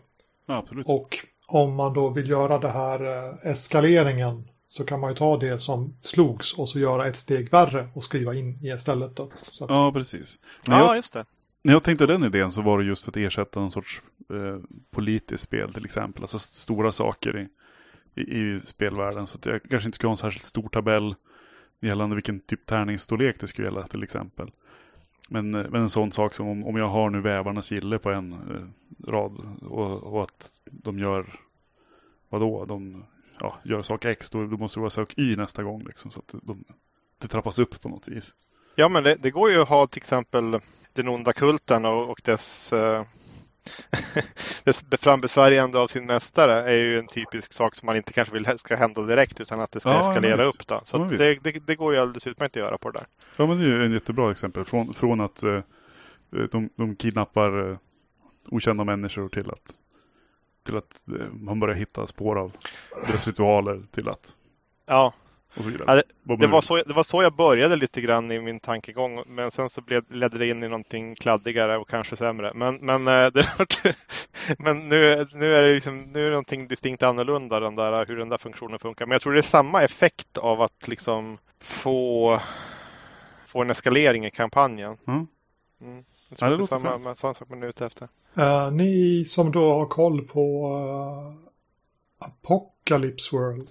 Ja, absolut.
Och om man då vill göra det här eh, eskaleringen så kan man ju ta det som slogs och så göra ett steg värre och skriva in i istället då. Så att,
Ja, precis. När,
Ja,
jag,
just det
när jag tänkte den idén så var det just för att ersätta någon sorts eh, politiskt spel till exempel. Alltså stora saker i, i, i spelvärlden. Så att jag kanske inte skulle ha en särskilt stor tabell gällande vilken typ tärningsstorlek det skulle gälla till exempel. Men, eh, men en sån sak som om, om jag har nu vävarnas gille på en eh, rad och, och att de gör vadå? De ja, gör sak X, då, då måste det vara sak Y nästa gång liksom. Så att de, det trappas upp på något vis.
Ja, men det, det går ju att ha till exempel den onda kulten och, och dess, eh, dess frambesvärjande av sin mästare är ju en typisk sak som man inte kanske vill ska hända direkt utan att det ska
Ja,
eskalera upp. Då. Så
Ja,
det, det, det går ju alldeles utmärkt att göra på det där.
Ja men det är ju ett jättebra exempel. Från, från att eh, de, de kidnappar eh, okända människor till att, till att eh, man börjar hitta spår av deras ritualer till att
Ja,
Och så vidare.
Ja, Det
man-
var, så, det var så jag började lite grann i min tankegång. Men sen så blev, ledde det in i någonting kladdigare och kanske sämre. Men, men, eh, det, men nu, nu är det liksom, nu är det någonting distinkt annorlunda den där, hur den där funktionen funkar. Men jag tror det är samma effekt av att liksom få, få en eskalering i kampanjen.
Mm.
Mm. Jag
Ja,
tror
det
att det är samma, samma sak man är ute efter.
Eh, ni som då har koll på uh, Apocalypse World.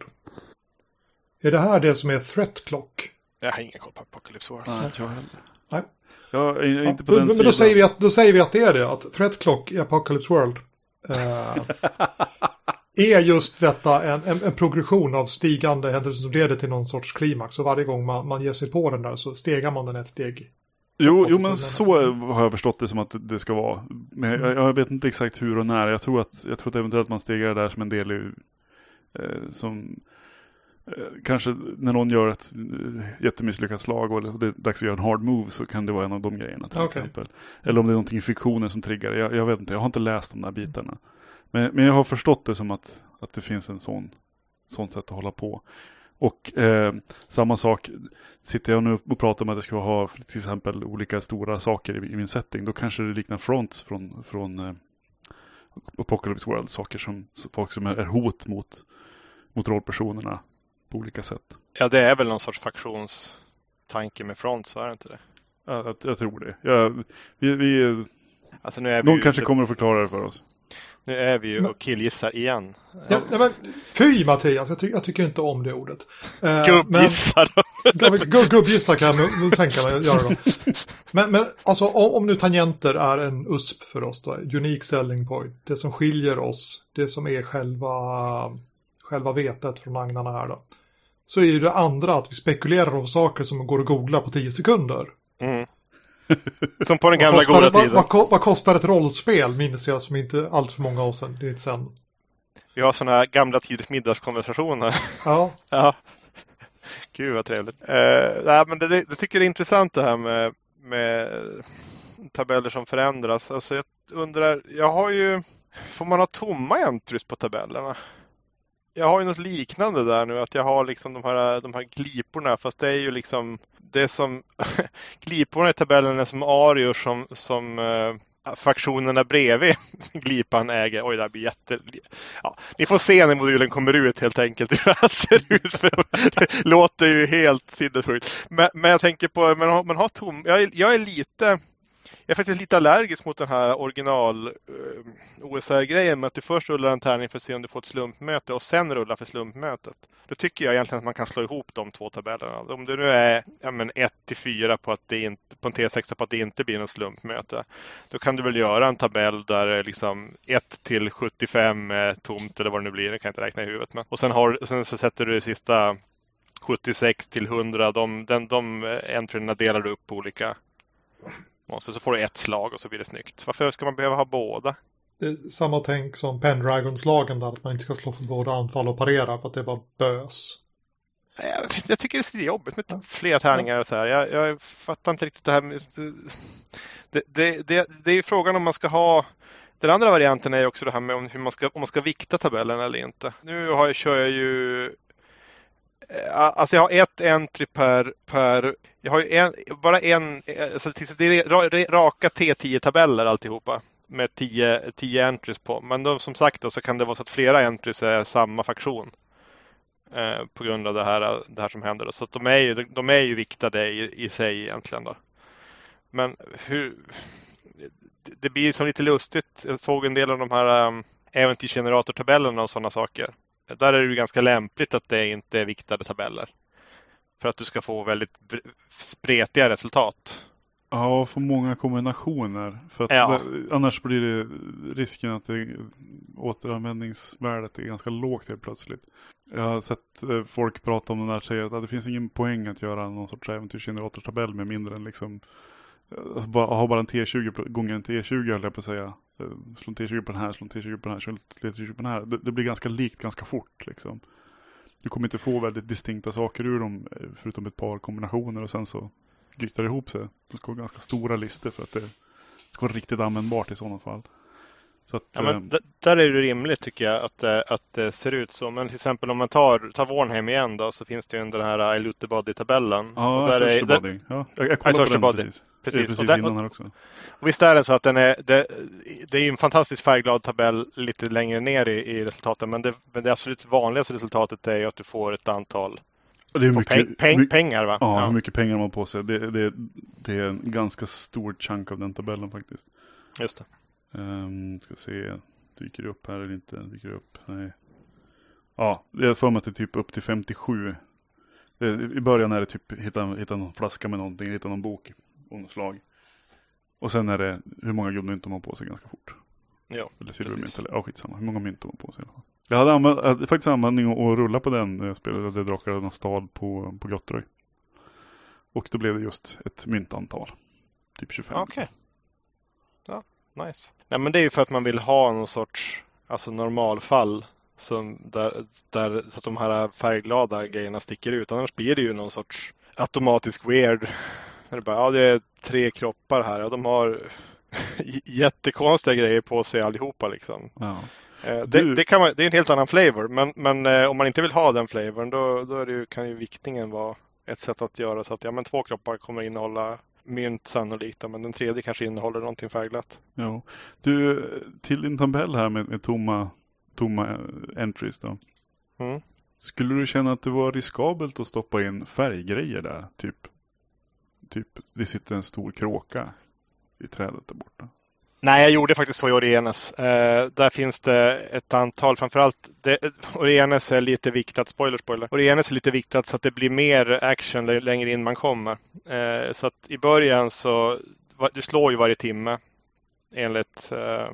Är det här det som är Threat Clock?
Jag har ingen koll på Apocalypse World.
Nej, inte jag heller.
Nej.
Jag är
Ja,
inte på
men
den
men
sidan.
då säger, vi att, då säger vi att det är det, att Threat Clock i Apocalypse World eh, är just detta en, en, en progression av stigande händelser som leder till någon sorts klimax. Och varje gång man, man ger sig på den där så stegar man den ett steg.
Jo, jo men så har jag förstått det som att det ska vara. Men jag, jag vet inte exakt hur och när. Jag tror att, jag tror att eventuellt man stegar det där som en del i, eh, som kanske när någon gör ett eh, jättemisslyckat slag och det är dags att göra en hard move så kan det vara en av de grejerna till
Okej.
exempel. Eller om det är någonting i fiktionen som triggar jag, jag vet inte, jag har inte läst de där bitarna. Men, men jag har förstått det som att, att det finns en sån, sånt sätt att hålla på. Och eh, samma sak, sitter jag nu och pratar om att jag ska ha till exempel olika stora saker i, i min setting, då kanske det liknar fronts från, från eh, Apocalypse World, saker som, folk som är, är hot mot, mot rollpersonerna på olika sätt.
Ja, det är väl någon sorts faktionstanke med front, så är det inte det?
Jag, jag, jag tror det. Jag, vi, vi,
Alltså nu är vi
någon kanske kommer att förklara det för oss.
Nu är vi ju och killgissar igen.
Ja, ja, men, fy Mattias, jag, ty jag tycker inte om det ordet. Eh,
Gubbgissar.
men- Gubb- gubb- Gubbgissa kan jag tänka mig att göra då. Men, men alltså om, om nu tangenter är en USP för oss då, unique selling point, det som skiljer oss, det som är själva, själva vetet från agnarna här då. Så är ju det andra att vi spekulerar om saker som går att googla på 10 sekunder.
Mm. Som på den
Vad
gamla
kostar,
goda
vad,
tiden.
vad, ko- vad kostar ett rollspel minns jag som inte allt för många år sedan. Det är inte sen.
Vi har sådana här gamla tiders middagskonversationer.
Ja,
ja. Gud vad trevligt. Eh, nej, men det, det, jag tycker det är intressant det här med, med tabeller som förändras. Alltså jag undrar, jag har ju, får man ha tomma entries på tabellerna? Jag har ju något liknande där nu, att jag har liksom de här, de här gliporna, fast det är ju liksom det som gliporna i tabellen är som arior som, som eh, fraktionerna bredvid glipan äger. Oj, det här blir jätte... Ja, ni får se när modulen kommer ut helt enkelt hur det här ser ut. För det låter ju helt sinnessjukt. Men, men jag tänker på, men har- man har tom... Jag är, jag är lite... Jag är faktiskt lite allergisk mot den här original eh, OSR-grejen med att du först rullar en tärning för att se om du får ett slumpmöte och sen rullar för slumpmötet. Då tycker jag egentligen att man kan slå ihop de två tabellerna. Om det nu är 1 till 4 på, att det inte, på en T6 på att det inte blir något slumpmöte. Då kan du väl göra en tabell där liksom 1 till 75 är tomt eller vad det nu blir. Det kan jag inte räkna i huvudet. Men. Och sen, har, sen så sätter du det sista 76 till 100. De, den, de eh, entryerna delar du upp på olika monster. Så får du ett slag och så blir det snyggt. Varför ska man behöva ha båda?
det är samma tänk som Pendragons-lagen där, att man inte ska slå för både anfall och parera för att det var bös.
Jag, vet inte, jag tycker det är jobbigt med flera tärningar och så här. Jag, jag fattar inte riktigt det här med... Det, det, det, det är ju frågan om man ska ha... Den andra varianten är ju också det här med om, hur man ska, om man ska vikta tabellen eller inte. Nu har jag, kör jag ju... Eh, alltså jag har ett entry per... per jag har ju en, bara en... Alltså det är raka T10-tabeller alltihopa. Med 10, 10 entries på. Men då, som sagt då, så kan det vara så att flera entries är samma faktion eh, på grund av det här, det här som händer. Då. Så att de, är ju, de är ju viktade i, i sig egentligen. Då. Men hur... det- blir ju som lite lustigt. Jag såg en del av de här eh, äventyrsgeneratortabellerna och sådana saker. Där är det ju ganska lämpligt att det inte är viktade tabeller. För att du ska få väldigt spretiga resultat.
Ja, för många kombinationer. För att
Ja.
det, annars blir det risken att det, återanvändningsvärdet är ganska lågt helt plötsligt. Jag har sett eh, folk prata om det där och säga att det finns ingen poäng att göra någon sorts äventyrsgeneratortabell med mindre än liksom eh, alltså bara, ha bara en T20 pl- gånger en T20 höll jag på att säga. Eh, Slå en T20 på den här, slå en T20 på den här, slå en T20 på den här. Det, det blir ganska likt ganska fort liksom. Du kommer inte få väldigt distinkta saker ur dem eh, förutom ett par kombinationer och sen så grytar ihop sig. Det ska vara ganska stora listor för att det ska vara riktigt användbart i sådana fall. Så att,
Ja, men
eh,
där är det rimligt tycker jag att, det- att det ser ut så. Men till exempel om man tar, tar Warnhem igen då så finns det ju den här I Loot the Body-tabellen.
ja,
där är,
Body. Ja, jag, jag kollade på den
Body.
precis.
Precis.
Precis,
där,
innan här också.
och visst är det så att den är, det, det är ju en fantastiskt färgglad tabell lite längre ner i, i resultaten. Men det, men det absolut vanligaste resultatet är ju att du får ett antal
Och det är mycket,
peng, peng, pengar. Va?
Ja, hur mycket pengar man har på sig. Det, det, det är en ganska stor chunk av den tabellen faktiskt.
just det.
Um, ska se, dyker det upp här eller inte? Dyker det upp? Nej. Ja, jag för mig att det är typ upp till 57. Det, I början är det typ hitta, hitta någon flaska med någonting, hitta någon bok slag. Och sen är det hur många guldmynt de har på sig ganska fort.
Ja,
Eller silvermynt eller ja, skitsamma. Hur många mynt de har på sig i alla fall. Jag hade, använt, jag hade faktiskt användning att rulla på den när jag spelade Drakar stad på, på Grotteröj. Och då blev det just ett myntantal. Typ 25.
Okej. Ja, nice. Nej, men det är ju för att man vill ha någon sorts alltså normalfall som där, där så att de här färgglada grejerna sticker ut. Annars blir det ju någon sorts automatisk weird. Det, bara, ja, det är tre kroppar här och de har jättekonstiga grejer på sig allihopa liksom.
Ja.
Eh,
Du-
Det, det, kan man, det är en helt annan flavor men, men eh, om man inte vill ha den flavorn då, då är det ju, kan ju viktningen vara ett sätt att göra så att ja, men två kroppar kommer innehålla mynt sannolikt men den tredje kanske innehåller någonting färgglatt.
Ja. Du, till din tabell här med, med tomma, tomma eh, entries då.
Mm.
Skulle du känna att det var riskabelt att stoppa in färggrejer där? Typ, typ det sitter en stor kråka i trädet där borta.
Nej, jag gjorde faktiskt så i Orienes. Eh, där finns det ett antal, framförallt det, Orienes är lite viktat, spoiler spoiler. Orienes är lite viktat så att det blir mer action längre in man kommer. Eh, så att i början så, du slår ju varje timme enligt eh,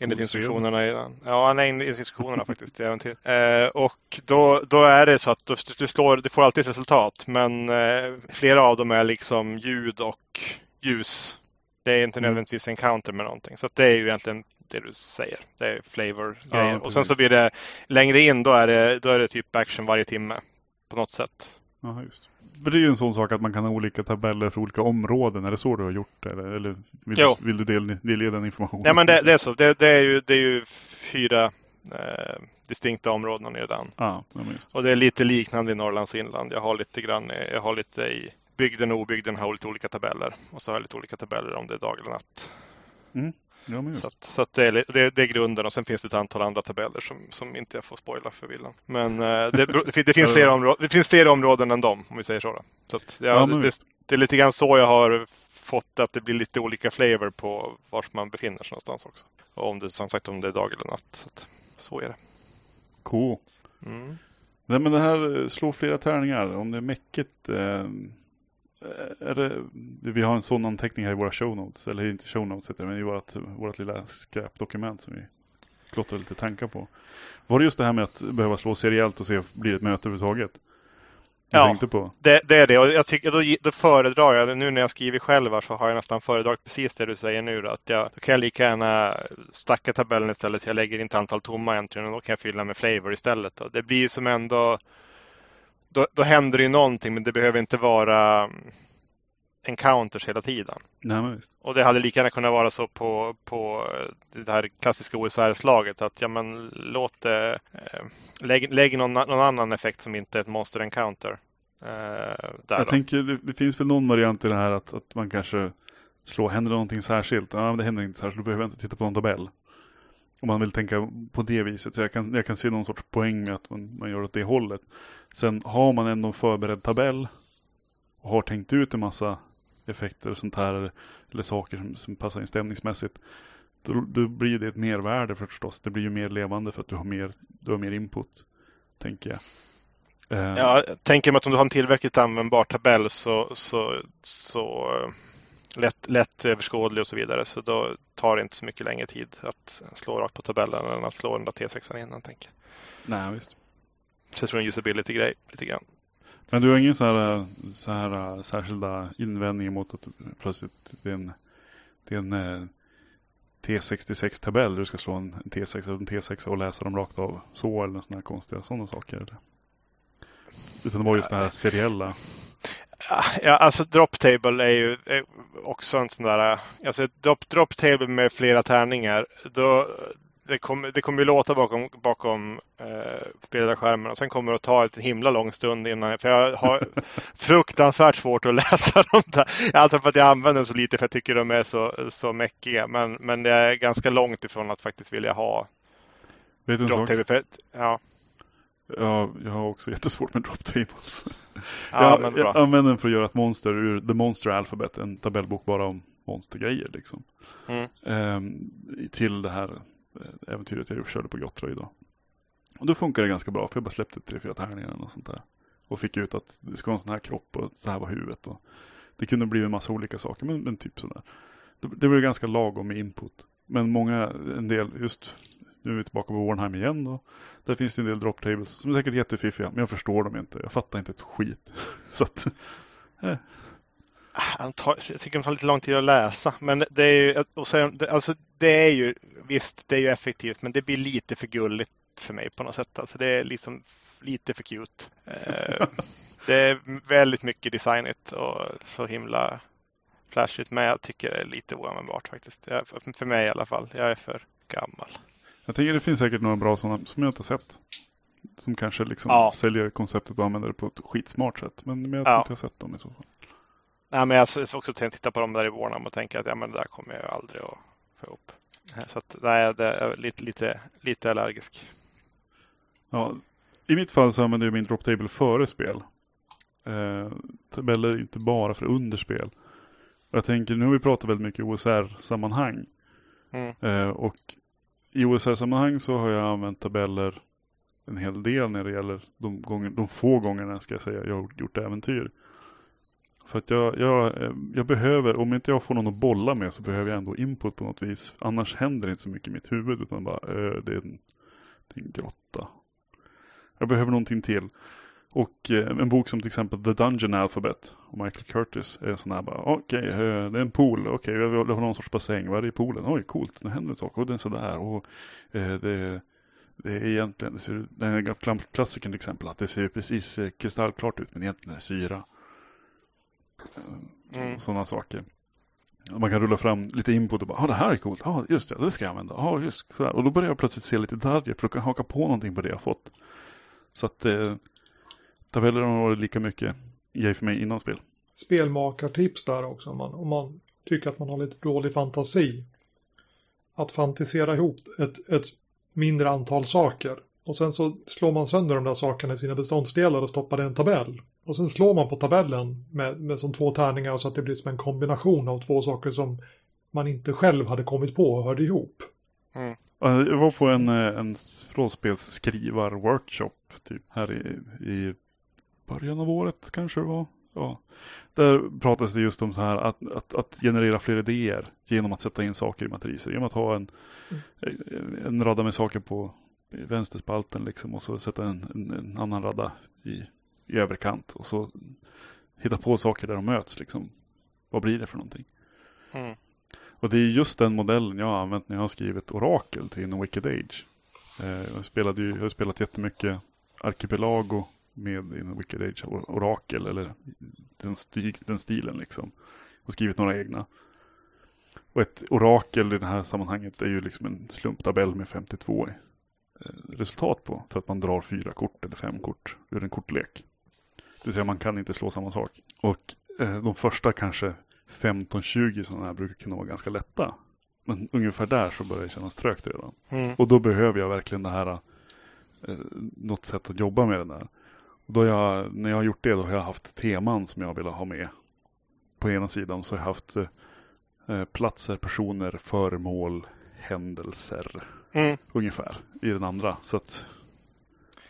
Enligt instruktionerna i. Ja, nej, enligt instruktionerna faktiskt i äventyr. Eh, och då, då är det så att du, du, slår, du får alltid ett resultat. Men eh, flera av dem är liksom ljud och ljus. Det är inte
Mm.
nödvändigtvis en counter med någonting. Så det är ju egentligen det du säger. Det är flavor-grejer.
Ja,
och sen så blir det längre in då är det, då är det typ action varje timme. På något sätt.
Jaha, just. För det är ju en sån sak att man kan ha olika tabeller för olika områden. Är det så du har gjort? Eller, eller vill,
Jo.
du, vill du del, delge den informationen?
Ja men det, det är så. Det, det, är ju, det är ju fyra eh, distinkta områden redan.
Ja, ja.
Och det är lite liknande i Norrlands inland. Jag har lite grann, jag har lite i bygden och obygden har lite olika tabeller. Och så har jag lite olika tabeller om det är dag eller natt.
Ja.
Så, att, så att det, är, det, det är grunden och sen finns det ett antal andra tabeller som, som inte jag får spoila för villan. Men eh, det, det, fin- det, finns fler områden, det finns fler områden än dem om vi säger så. Då. så att, ja,
Ja,
det, det är lite grann så jag har fått att det blir lite olika flavor på var man befinner sig någonstans också. Och om det som sagt om det är dag eller natt. Så, att, så är det.
Cool.
Mm.
Nej men det här slår flera tärningar. Om det är mäcket. Eh, det, vi har en sån anteckning här i våra show notes. Eller inte show notes heter det, men i vårt, vårt lilla skräpdokument som vi klottrar lite tankar på. Var det just det här med att behöva slå seriellt och se om det blir ett möte överhuvudtaget?
Ja.
tänkte på?
Det, det är det och jag tycker, då, då föredrar jag, nu när jag skriver själv här så har jag nästan föredragit precis det du säger nu. Då, att jag, då kan jag lika gärna stacka tabellen istället. Jag lägger inte antal tomma entry och då kan jag fylla med flavor istället. Då. Det blir ju som ändå, då, då händer det ju någonting men det behöver inte vara mm, encounters hela tiden.
Nej.
Och det hade lika gärna kunnat vara så på, på det här klassiska OSR-slaget att ja men låt det, eh, lägg, lägg någon, någon annan effekt som inte är ett monster encounter. Eh, där
Jag
då.
tänker det, det finns väl någon variant i det här att, att man kanske slår, händer någonting särskilt? Ja men det händer inte särskilt, då behöver jag inte titta på någon tabell. Om man vill tänka på det viset. Så jag kan, jag kan se någon sorts poäng med att man, man gör åt det hållet. Sen har man ändå en förberedd tabell och har tänkt ut en massa effekter och sånt här eller, saker som, som passar in stämningsmässigt. Då, då blir det ett mervärde förstås. Det blir ju mer levande för att du har mer, du har mer input. Tänker jag. Eh.
Ja, jag tänker mig att om du har en tillräckligt användbar tabell så, så, så eh, lätt, lätt överskådlig och så vidare. Så då tar det inte så mycket längre tid att slå rakt på tabellen än att slå den där T6 innan. Tänker.
Nej, visst.
Så jag tror en usability-grej lite grann.
Men du har ingen så här, så här särskilda invändningar mot att plötsligt det är en, det är en eh, T66-tabell. Du ska slå en T6 eller en T6 och läsa dem rakt av så eller sådana konstiga sådana saker. Eller? Utan det var just det här seriella.
Ja, alltså drop table är ju också en sån där, alltså ett drop, drop table med flera tärningar. Då, det kommer det kommer ju låta bakom, bakom eh, spelarskärmen och sen kommer det att ta ett himla lång stund innan, för jag har fruktansvärt svårt att läsa dem där. Alltså för att jag använder dem så lite för jag tycker de är så, så mäckiga. Men, men det är ganska långt ifrån att faktiskt vilja ha
Vet du en
drop
sak?
table. För, att- ja,
Ja, jag har också jättesvårt med drop tables.
ja,
jag,
men
jag
bra.
använder den för att göra ett monster ur The Monster Alphabet, en tabellbok bara om monstergrejer liksom.
Mm.
Ehm, till det här eh, äventyret jag körde på Gottra idag. Och då funkar det ganska bra, för jag bara släppte tre, fyra tärningar och sånt där. Och fick ut att det ska vara en sån här kropp och så här var huvudet. Och det kunde bli en massa olika saker, men, men typ sådär. Det, det blev ganska lagom med input. Men många, en del, just nu är vi tillbaka på Warnheim igen då. Där finns det en del drop tables som är säkert jättefiffiga, men jag förstår dem inte. Jag fattar inte ett skit. Så att,
Han tar, jag tycker det tar lite lång tid att läsa. Men det är ju, och sen, alltså, det är ju, visst, det är ju effektivt, men det blir lite för gulligt för mig på något sätt. Alltså, det är liksom lite för cute. Eh, det är väldigt mycket designigt och så himla flashigt, men jag tycker det är lite oanvändbart faktiskt. Jag, för mig i alla fall. Jag är för gammal.
Jag tänker det finns säkert några bra sådana som jag inte har sett. Som kanske liksom
Ja.
säljer konceptet och använder det på ett skitsmart sätt. Men, men jag tror
Ja.
inte jag har sett dem i så fall.
Nej, men jag har också tänkt titta på dem där i Warnham och tänka att ja, men det där kommer jag aldrig att få ihop. Så att, nej, det är lite, lite, lite allergisk.
Ja, I mitt fall så använder jag min drop table före spel. Eh, tabeller inte bara för underspel. Jag tänker, nu har vi pratat väldigt mycket OSR-sammanhang.
Mm.
Eh, och i OSR-sammanhang så har jag använt tabeller en hel del när det gäller de, gånger, de få gångerna ska jag säga jag har gjort äventyr. För att jag, jag, eh, jag behöver, om inte jag får någon att bolla med så behöver jag ändå input på något vis. Annars händer det inte så mycket i mitt huvud utan bara det, är en, det är en grotta. Jag behöver någonting till. Och eh, en bok som till exempel The Dungeon Alphabet och Michael Curtis är sån här bara, okej, eh, det är en pool, okej, jag vill ha någon sorts bassäng, vad är det i poolen? Oj, coolt, nu händer en sak, och den är sådär, och eh, det, det är egentligen, det ser, den är kla- klassikern till exempel, att det ser precis kristallklart ut, men egentligen är det syra.
Mm.
Sådana saker. Man kan rulla fram lite input och bara, ja det här är coolt, ja just det, det ska jag använda, ja just sådär. Och då börjar jag plötsligt se lite detaljer för att kunna haka på någonting på det jag fått. Så att eh, tabeller har varit lika mycket grej för mig innan spel.
Spelmakartips där också, om man, om man tycker att man har lite dålig fantasi. Att fantisera ihop ett, ett mindre antal saker. Och sen så slår man sönder de där sakerna i sina beståndsdelar och stoppar i en tabell. Och sen slår man på tabellen med, med som två tärningar så att det blir som en kombination av två saker som man inte själv hade kommit på och hörde ihop.
Mm.
Ja, Jag var på en, eh, en rollspelsskrivar-workshop typ här i, i början av året kanske det var. Ja. Där pratades det just om så här att, att, att generera fler idéer genom att sätta in saker i matriser. Genom att ha en, en radda med saker på vänsterspalten liksom och så sätta en, en, en annan radda i, i överkant och så hitta på saker där de möts liksom. Vad blir det för någonting?
Mm.
Och det är just den modellen jag har använt när jag har skrivit Orakel till In a Wicked Age. Eh, jag, spelade ju, jag har spelat jättemycket Archipelago med a Wicked Age or- Orakel eller den, sti, den stilen liksom. Och skrivit några egna. Och ett orakel i det här sammanhanget är ju liksom en slumptabell med 52 eh, resultat på. För att man drar fyra kort eller fem kort ur en kortlek. Det vill säga man kan inte slå samma sak. Och eh, de första kanske 15-20 sådana här brukar kunna vara ganska lätta. Men ungefär där så börjar det kännas trögt redan.
Mm.
Och då behöver jag verkligen det här, eh, något sätt att jobba med den där. Då jag, när jag har gjort det då har jag haft teman som jag vill ha med. På ena sidan så har jag haft eh, platser, personer, föremål, händelser
Mm.
ungefär i den andra. Så att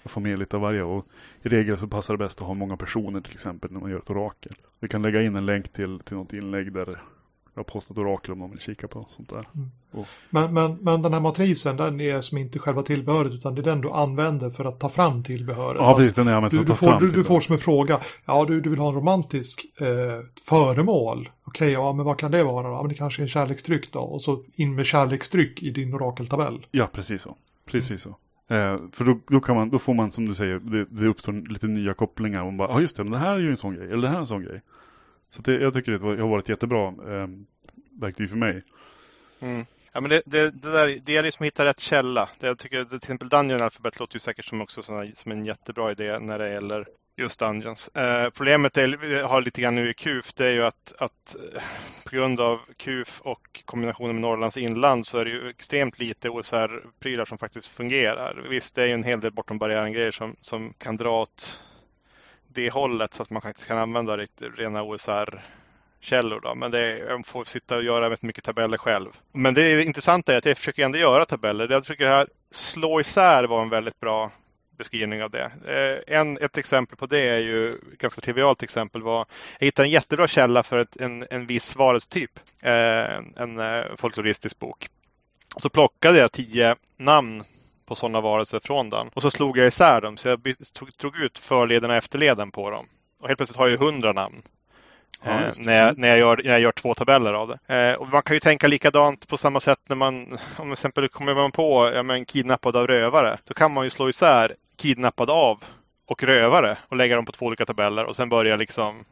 jag får med lite av varje. Och i regel så passar det bäst att ha många personer till exempel när man gör ett orakel. Vi kan lägga in en länk till, till något inlägg där jag har postat orakel om någon vill kika på sånt där.
Men, men, men den här matrisen, den är som inte själva tillbehöret utan det är den du använder för att ta fram tillbehöret.
Ja, precis. Den är jag använt för
Du,
att ta
får,
fram
du, du får som en fråga, ja du, du vill ha en romantisk eh, föremål. Okej, ja men vad kan det vara då? Ja men det kanske är en kärleksdryck då. Och så in med kärleksdryck i din orakeltabell.
Ja, precis så. Precis så. Eh, för då, då, kan man, då får man som du säger, det, det uppstår lite nya kopplingar. Man bara, ja ah, just det, men det här är ju en sån grej, eller det här är en sån grej. Så det, jag tycker det har varit jättebra eh, verktyg för mig.
Mm. Ja, men det, det, det, där, det är liksom att hitta rätt källa. Det, jag tycker till exempel Dungeon Alphabet låter ju säkert som, också såna, som en jättebra idé när det gäller just Dungeons. Eh, problemet är, har lite grann nu i KUF, det är ju att, att eh, på grund av KUF och kombinationen med Norrlands inland så är det ju extremt lite OSR-prylar som faktiskt fungerar. Visst, det är ju en hel del bortom barriären-grejer som, som kan dra åt det hållet så att man faktiskt kan använda rena OSR källor. Då. Men det är, jag får sitta och göra väldigt mycket tabeller själv. Men det intressanta är att jag försöker ändå göra tabeller. Jag tycker det här slå isär var en väldigt bra beskrivning av det. Eh, en, ett exempel på det är ju, ganska trivialt exempel var, jag hittade en jättebra källa för ett, en, en viss varelsetyp, eh, en, en eh, folkloristisk bok. Så plockade jag tio namn på sådana varelser från den och så slog jag isär dem så jag tog, tog ut förleden och efterleden på dem. Och helt plötsligt har jag hundra namn. Ja, eh, när, jag, när, jag gör, när jag gör två tabeller av det. Eh, och man kan ju tänka likadant på samma sätt när man, om till exempel kommer man på ja, men, kidnappad av rövare. Då kan man ju slå isär kidnappad av och rövare och lägga dem på två olika tabeller och sen börja liksom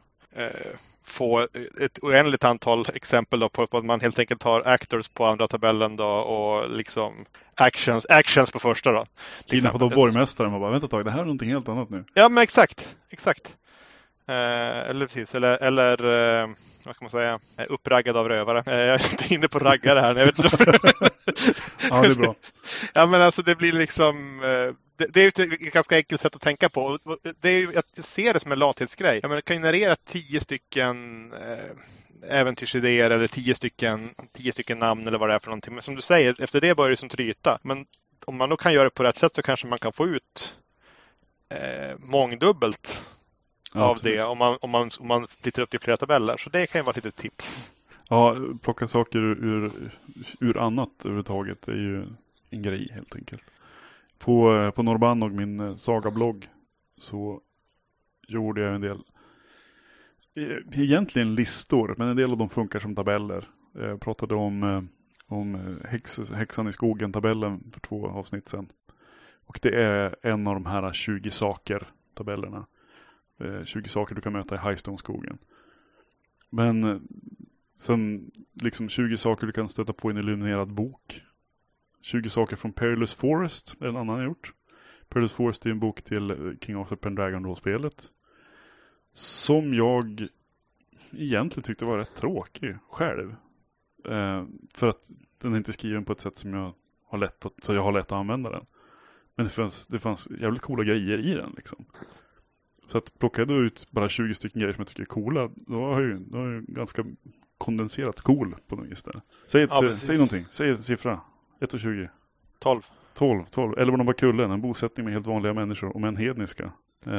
få ett oändligt antal exempel då på att man helt enkelt har actors på andra tabellen då och liksom actions, actions på första då.
Kidnappad av borgmästaren och bara vänta ett tag, det här är någonting helt annat nu.
Ja men exakt, exakt. Eh, eller precis, eller, eller eh, vad ska man säga, eh, uppraggad av rövare. Eh, jag är inte inne på raggare här. Jag vet inte.
ja, det är bra.
Ja, men alltså det blir liksom, eh, det, det är ett ganska enkelt sätt att tänka på. Det är, jag ser det som en lathetsgrej. Jag menar, kan generera tio stycken äventyrsidéer eller tio stycken, tio stycken namn eller vad det är för någonting. Men som du säger, efter det börjar det som tryta. Men om man då kan göra det på rätt sätt så kanske man kan få ut eh, mångdubbelt ja, av absolut. det om man, om, man, om man splittrar upp det i flera tabeller. Så det kan ju vara ett litet tips.
Ja, plocka saker ur, ur annat överhuvudtaget är ju en grej helt enkelt. På, på Norrbannog, min eh, saga-blogg, så gjorde jag en del eh, egentligen listor, men en del av dem funkar som tabeller. Jag pratade om, eh, om häx, häxan i skogen-tabellen för två avsnitt sedan. Och det är en av de här 20 saker-tabellerna. Eh, 20 saker du kan möta i Highstone-skogen. Men eh, sen liksom 20 saker du kan stöta på i en illuminerad bok. 20 saker från Perilous Forest är en annan jag gjort. Perilous Forest är en bok till eh, King Arthur Pendragon-rollspelet. Som jag egentligen tyckte var rätt tråkig själv. Eh, för att den är inte skriven på ett sätt som jag har lätt att, så jag har lätt att använda den. Men det fanns, det fanns jävligt coola grejer i den liksom. Så att plocka då ut bara 20 stycken grejer som jag tycker är coola, då har jag ju, då har jag ganska kondenserat cool på något vis där. Säg, ett, ja, säg någonting, säg en siffra. 1 och 20.
12.
12, 12. Eller vad de var kullen, en bosättning med helt vanliga människor, om än hedniska. Eh,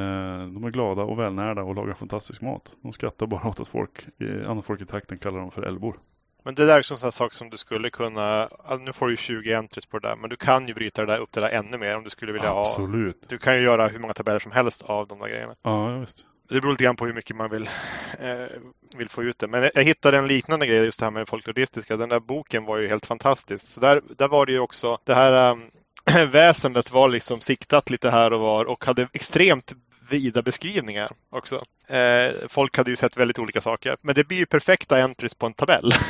de är glada och välnärda och lagar fantastisk mat. De skrattar bara åt att folk, annat folk i trakten kallar dem för älvor.
Men det där är en sån sak som du skulle kunna, nu får du 20 entries på det där, men du kan ju bryta det där upp det där ännu mer om du skulle vilja
Absolut.
ha. Du kan ju göra hur många tabeller som helst av de där grejerna.
Ja, visst.
Det beror lite grann på hur mycket man vill, eh, vill få ut det. Men jag hittade en liknande grej, just det här med folkloristiska. Den där boken var ju helt fantastisk. Så där, där var det ju också, det här um, väsendet var liksom siktat lite här och var och hade extremt vida beskrivningar också. Eh, folk hade ju sett väldigt olika saker. Men det blir ju perfekta entries på en tabell.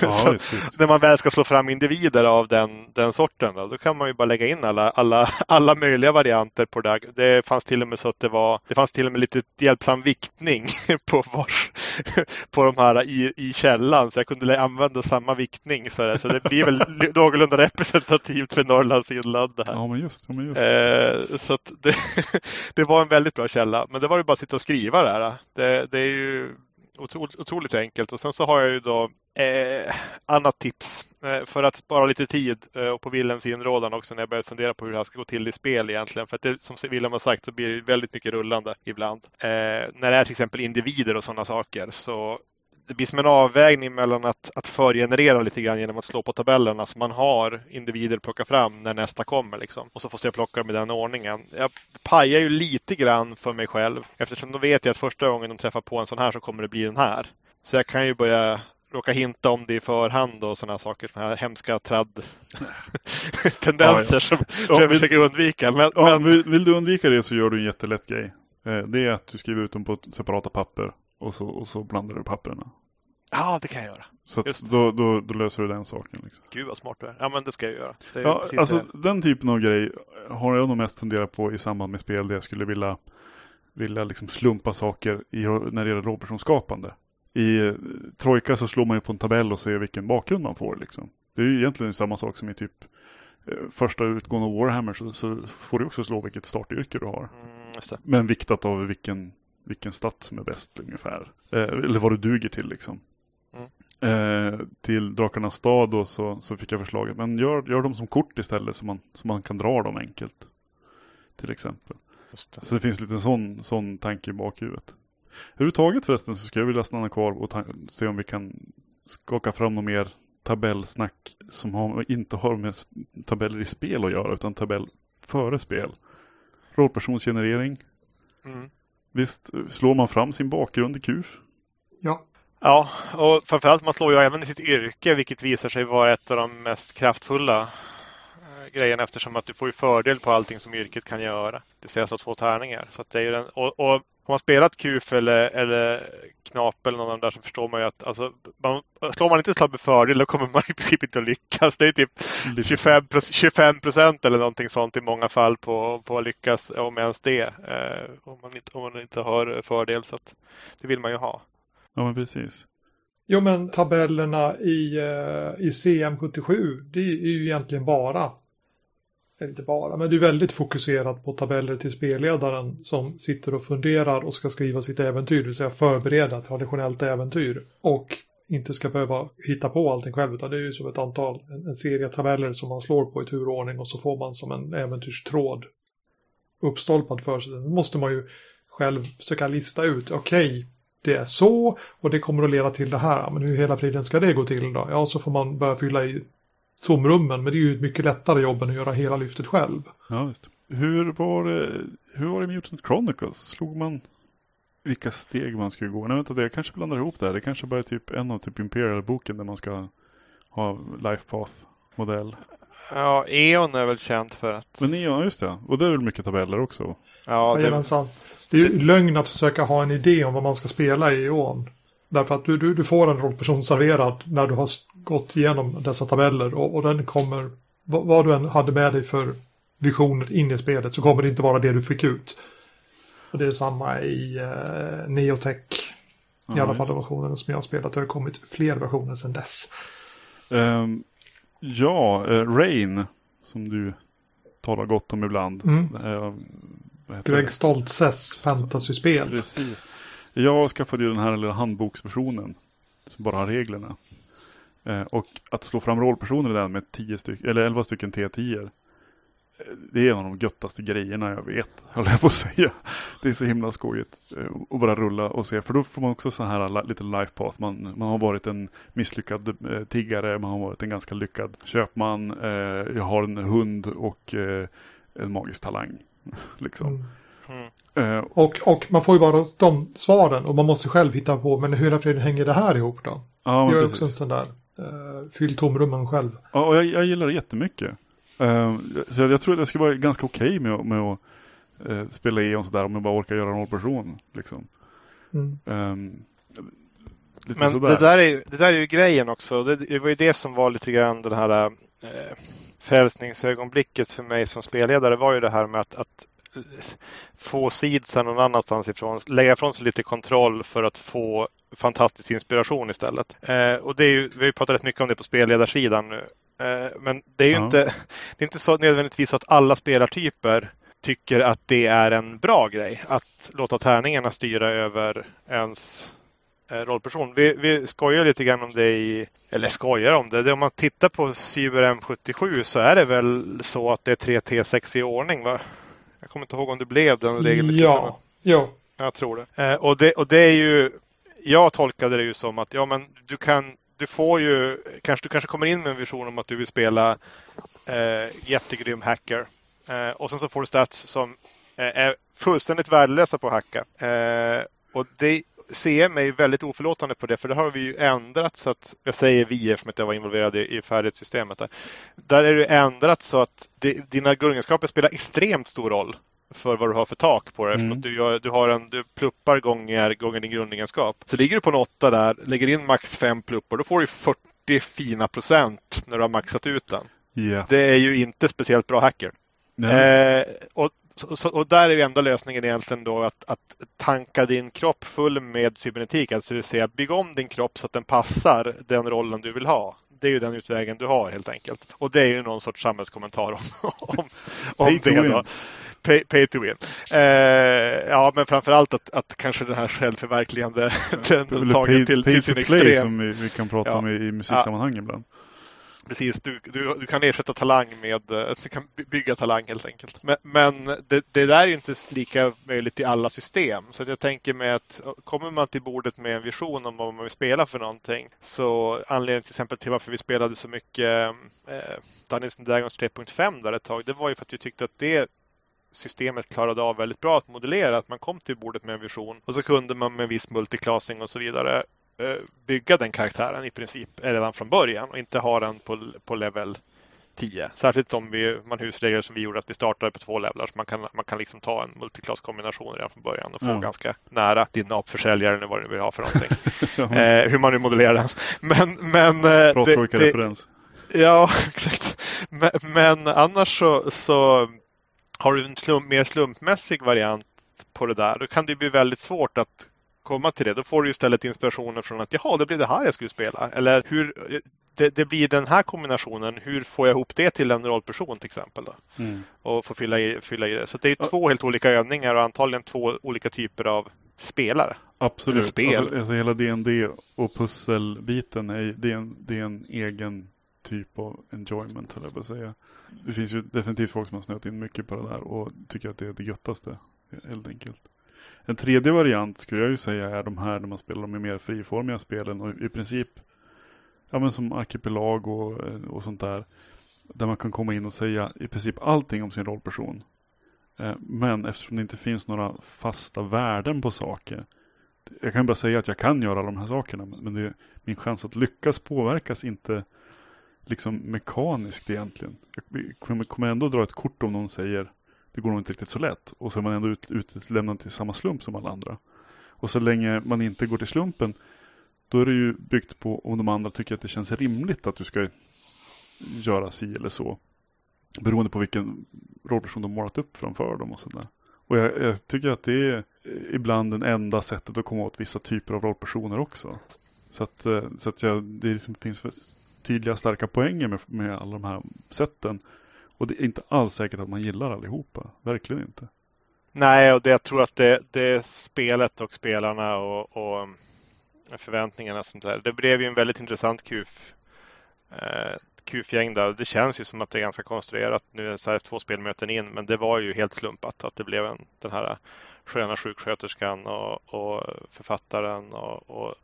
Ja, just, just. När man väl ska slå fram individer av den, den sorten, då, då, kan man ju bara lägga in alla, alla, alla möjliga varianter på det. Det fanns till och med så att det var, det fanns till och med lite hjälpsam viktning på, vars, på de här i, i källan. Så jag kunde använda samma viktning. Så det, så det blir väl någorlunda representativt för Norrlands inland. Det här.
Ja, men just, men just.
Eh, så det, det var en väldigt bra källa. Men det var ju bara att sitta och skriva det här. Det, det är ju otroligt, otroligt, enkelt. Och sen så har jag ju då eh, annat tips eh, för att spara lite tid eh, och på Willems inrådan också när jag började fundera på hur det här ska gå till i spel egentligen. För att det, som Willem har sagt så blir det väldigt mycket rullande ibland. Eh, när det är till exempel individer och sådana saker så det blir som en avvägning mellan att, att förgenerera lite grann genom att slå på tabellerna så man har individer att plocka fram när nästa kommer. Liksom. Och så får jag plocka dem i den ordningen. Jag pajar ju lite grann för mig själv eftersom då vet jag att första gången de träffar på en sån här så kommer det bli den här. Så jag kan ju börja råka hinta om det i förhand och sådana saker. Såna här hemska tradd tendenser
Ja, ja.
som,
Ja,
som jag
vill-
försöker undvika. Men, men
vill, vill du undvika det så gör du en jättelätt grej. Eh, det är att du skriver ut dem på separata papper och så, och så blandar du papperna.
ja, det kan jag göra.
Så då, då, då löser du den saken. Liksom.
Gud vad smart du är. Ja, men det ska jag göra.
Ja, alltså
det.
den typen av grej har jag nog mest funderat på i samband med spel där jag skulle vilja, vilja liksom slumpa saker i, när det gäller rollpersonsskapande. I eh, Trojka så slår man ju på en tabell och ser vilken bakgrund man får. Liksom. Det är ju egentligen samma sak som i typ eh, första utgången av Warhammer så, så får du också slå vilket startyrke du har.
Mm.
Men viktat av vilken, vilken stat som är bäst ungefär. Eh, eller vad du duger till liksom.
Mm.
Eh, till Drakarnas stad då så, så fick jag förslaget. Men gör, gör dem som kort istället så man, så man kan dra dem enkelt. Till exempel.
Det.
Så det finns lite sån, sån tanke i bakhuvudet. Överhuvudtaget förresten så ska jag vilja stanna kvar och se om vi kan skaka fram något mer tabellsnack som har, inte har med tabeller i spel att göra utan tabell före spel. Rollpersonsgenerering.
Mm.
Visst slår man fram sin bakgrund i KUF?
Ja,
Ja, och framförallt man slår ju även i sitt yrke, vilket visar sig vara ett av de mest kraftfulla eh, grejerna eftersom att du får ju fördel på allting som yrket kan göra. Det säga slå två tärningar. Så att det är ju den, och, och har man spelat KUF eller, eller Knap eller någon av de där så förstår man ju att alltså, man, slår man inte slag med fördel då kommer man i princip inte att lyckas. Det är typ
Lite-
25, 25 procent eller någonting sånt i många fall på, på att lyckas, om ens det. Eh, om, man inte, om man inte har fördel. Så att det vill man ju ha.
Ja men precis.
Jo, men tabellerna i, eh, i CM77, det är ju egentligen bara, inte bara, men det är väldigt fokuserat på tabeller till spelledaren som sitter och funderar och ska skriva sitt äventyr, det vill säga förbereda ett traditionellt äventyr. Och inte ska behöva hitta på allting själv, utan det är ju som ett antal, en, en serie tabeller som man slår på i turordning och så får man som en äventyrstråd uppstolpad för sig. Då måste man ju själv försöka lista ut, okej, det är så och det kommer att leda till det här. Men hur i hela friden ska det gå till då? Ja, så får man börja fylla i tomrummen. Men det är ju ett mycket lättare jobb än att göra hela lyftet själv.
Ja visst. Hur var det, hur var det med Mutant Chronicles? Slog man vilka steg man skulle gå? Nej vänta, det jag kanske blandar ihop det här. Det kanske bara är typ en av typ Imperial-boken där man ska ha Life Path-modell.
Ja, E.ON är väl känt för att...
Men ja, just det. Och det är väl mycket tabeller också?
Ja, det,
Jajamensan. Det är ju lögn att försöka ha en idé om vad man ska spela i ån. Därför att du, du, du får en rollperson serverad när du har gått igenom dessa tabeller och, och den kommer, vad, vad du än hade med dig för visioner in i spelet så kommer det inte vara det du fick ut. Och det är samma i eh, Neotech. I
Ja,
alla fall de versionerna som jag har spelat. Det har kommit fler versioner sedan dess.
Ehm, ja, eh, Rain, som du talar gott om ibland.
Mm.
Heter
Greg? Stoltzes fantasyspel.
Precis. Jag skaffade ju den här lilla handboksversionen som bara har reglerna. Eh, och att slå fram rollpersoner i den med 10 styck, eller 11 stycken T10 eh, det är en av de göttaste grejerna jag vet, höll jag på att säga. Det är så himla skojigt eh, att bara rulla och se, för då får man också så här lite life path. Man, man har varit en misslyckad eh, tiggare, man har varit en ganska lyckad köpman, eh, jag har en hund och eh, en magisk talang. liksom.
Mm
mm.
Eh,
Och, och man får ju bara de svaren och man måste själv hitta på men hur friden hänger det här ihop då?
ja, men
Gör också en sån där. Uh, fyll tomrummen själv.
Ja, och jag, jag gillar det jättemycket. Uh, så jag, jag tror att jag ska vara ganska okej med, att- med att eh, spela E.ON sådär om jag bara orkar göra en rollperson. Liksom.
Mm.
Lite
Men
sådär.
det där, är ju, det där är ju grejen också. Det, det var ju det som var lite grann den här eh, frälsningsögonblicket för mig som spelledare var ju det här med att, att eh, få sidsen någon annanstans ifrån. Lägga ifrån sig lite kontroll för att få fantastisk inspiration istället. Eh, och det är ju, vi har ju pratat rätt mycket om det på spelledarsidan nu. Eh, men det är ju
Ja.
inte, det är inte så nödvändigtvis att alla spelartyper tycker att det är en bra grej att låta tärningarna styra över ens eh, rollperson. Vi, vi skojar lite grann om det i, eller skojar om det. det. Om man tittar på Cyber M77 så är det väl så att det är 3 T6 i ordning va? Jag kommer inte ihåg om det blev den regeln.
Ja, ja.
Jag tror det. Eh, och det. Och det är ju, jag tolkade det ju som att ja men du kan, du får ju, kanske du kanske kommer in med en vision om att du vill spela eh, jättegrym hacker. Eh, och sen så får du stats som eh, är fullständigt värdelösa på att hacka. Eh, och det, CM är ju väldigt oförlåtande på det för det har vi ju ändrat så att, jag säger vi eftersom jag var involverad i, i färdighetssystemet. Där. där är det ändrat så att det, dina grundegenskaper spelar extremt stor roll för vad du har för tak på det. Mm. Du, gör, du, har en, du pluppar gånger, gånger din grundegenskap. Så ligger du på en åtta där, lägger in max fem pluppar, då får du 40 fina procent när du har maxat ut den.
Yeah.
Det är ju inte speciellt bra hacker. Eh, och, så, och där är ju enda lösningen egentligen då att, att tanka din kropp full med cybernetik, alltså det vill säga bygga om din kropp så att den passar den rollen du vill ha. Det är ju den utvägen du har helt enkelt. Och det är ju någon sorts samhällskommentar om, om, om det. Då. Pay, pay, to win. Eh, ja, men framförallt att, att kanske den här självförverkligande den
tagen till, pay till sin extrem. som vi, vi, kan prata ja. om i, i musiksammanhang ja. ibland.
Precis, du, du, du kan ersätta talang med, eh, alltså du kan bygga talang helt enkelt. Men, men det, det, där är inte lika möjligt i alla system. Så jag tänker mig att eh, kommer man till bordet med en vision om vad man vill spela för någonting. Så anledningen till exempel till varför vi spelade så mycket eh, Dungeons Dragons 3.5 där ett tag, det var ju för att vi tyckte att det systemet klarade av väldigt bra att modellera, att man kom till bordet med en vision och så kunde man med viss multiclassing och så vidare bygga den karaktären i princip redan från början och inte ha den på, på level 10. Särskilt om vi, man husregler som vi gjorde att vi startade på två levlar så man kan, man kan liksom ta en multiklass-kombination redan från början och få mm. ganska nära din apförsäljare eller vad du vill ha för någonting. eh, hur man nu modellerar den. Men, men,
eh, Bra det, det, referens.
Ja, exakt. Men, men, annars så, så har du en slump, mer slumpmässig variant på det där. Då kan det bli väldigt svårt att komma till det. Då får du istället inspirationen från att jaha, det blir det här jag skulle spela. Eller hur det, det, blir den här kombinationen. Hur får jag ihop det till en rollperson till exempel? Då? Mm. Och få fylla i, fylla i det. Så det är två helt olika övningar och antagligen två olika typer av spelare.
Absolut. Spel. Alltså, alltså hela DND och pusselbiten är, det är, en, det är en egen typ av enjoyment, eller jag säga. Det finns ju definitivt folk som har snöat in mycket på det där och tycker att det är det göttaste, helt enkelt. En tredje variant skulle jag ju säga är de här när man spelar de mer friformiga spelen och i princip ja, men som arkipelag och, eh, och sånt där. Där man kan komma in och säga i princip allting om sin rollperson. Eh, men eftersom det inte finns några fasta värden på saker. Jag kan bara säga att jag kan göra de här sakerna. Men det, min chans att lyckas påverkas inte liksom mekaniskt egentligen. Jag kommer ändå dra ett kort om någon säger det går nog inte riktigt så lätt. Och så är man ändå ut, utlämnad till samma slump som alla andra. Och så länge man inte går till slumpen, då är det ju byggt på om de andra tycker att det känns rimligt att du ska göra si eller så. Beroende på vilken rollperson de målat upp framför dem och sådär. Och jag, jag, tycker att det är ibland det enda sättet att komma åt vissa typer av rollpersoner också. Så att, eh, så att jag, det liksom finns tydliga starka poänger med, med alla de här sätten. Och det är inte alls säkert att man gillar allihopa. Verkligen inte.
Nej, och det, jag tror att det, det är spelet och spelarna och, och eh, förväntningarna. Sånt där. Det blev ju en väldigt intressant kuf, eh, kufgäng där. Det känns ju som att det är ganska konstruerat nu är så här två spelmöten in. Men det var ju helt slumpat att det blev en, den här eh, sköna sjuksköterskan och, och författaren och, och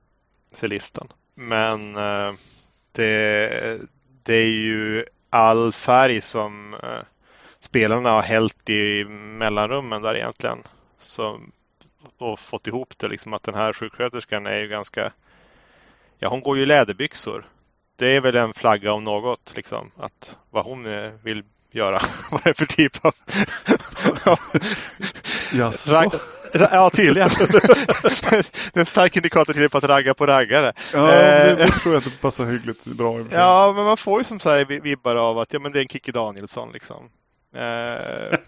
cellisten. Men eh, det, det är ju all färg som eh, spelarna har hällt i mellanrummen där egentligen. Så, och fått ihop det liksom att den här sjuksköterskan är ju ganska, ja hon går ju i läderbyxor. Det är väl en flagga om något liksom att vad hon eh, vill göra. vad det är för typ av...
Jaså?
Ja, tydligen. det är en stark indikator till på att ragga på raggare.
Ja, det, det eh, tror jag att det passar hyggligt bra.
Ja, men man får ju som så här vibbar av att ja, men det är en Kikki Danielsson liksom. Eh,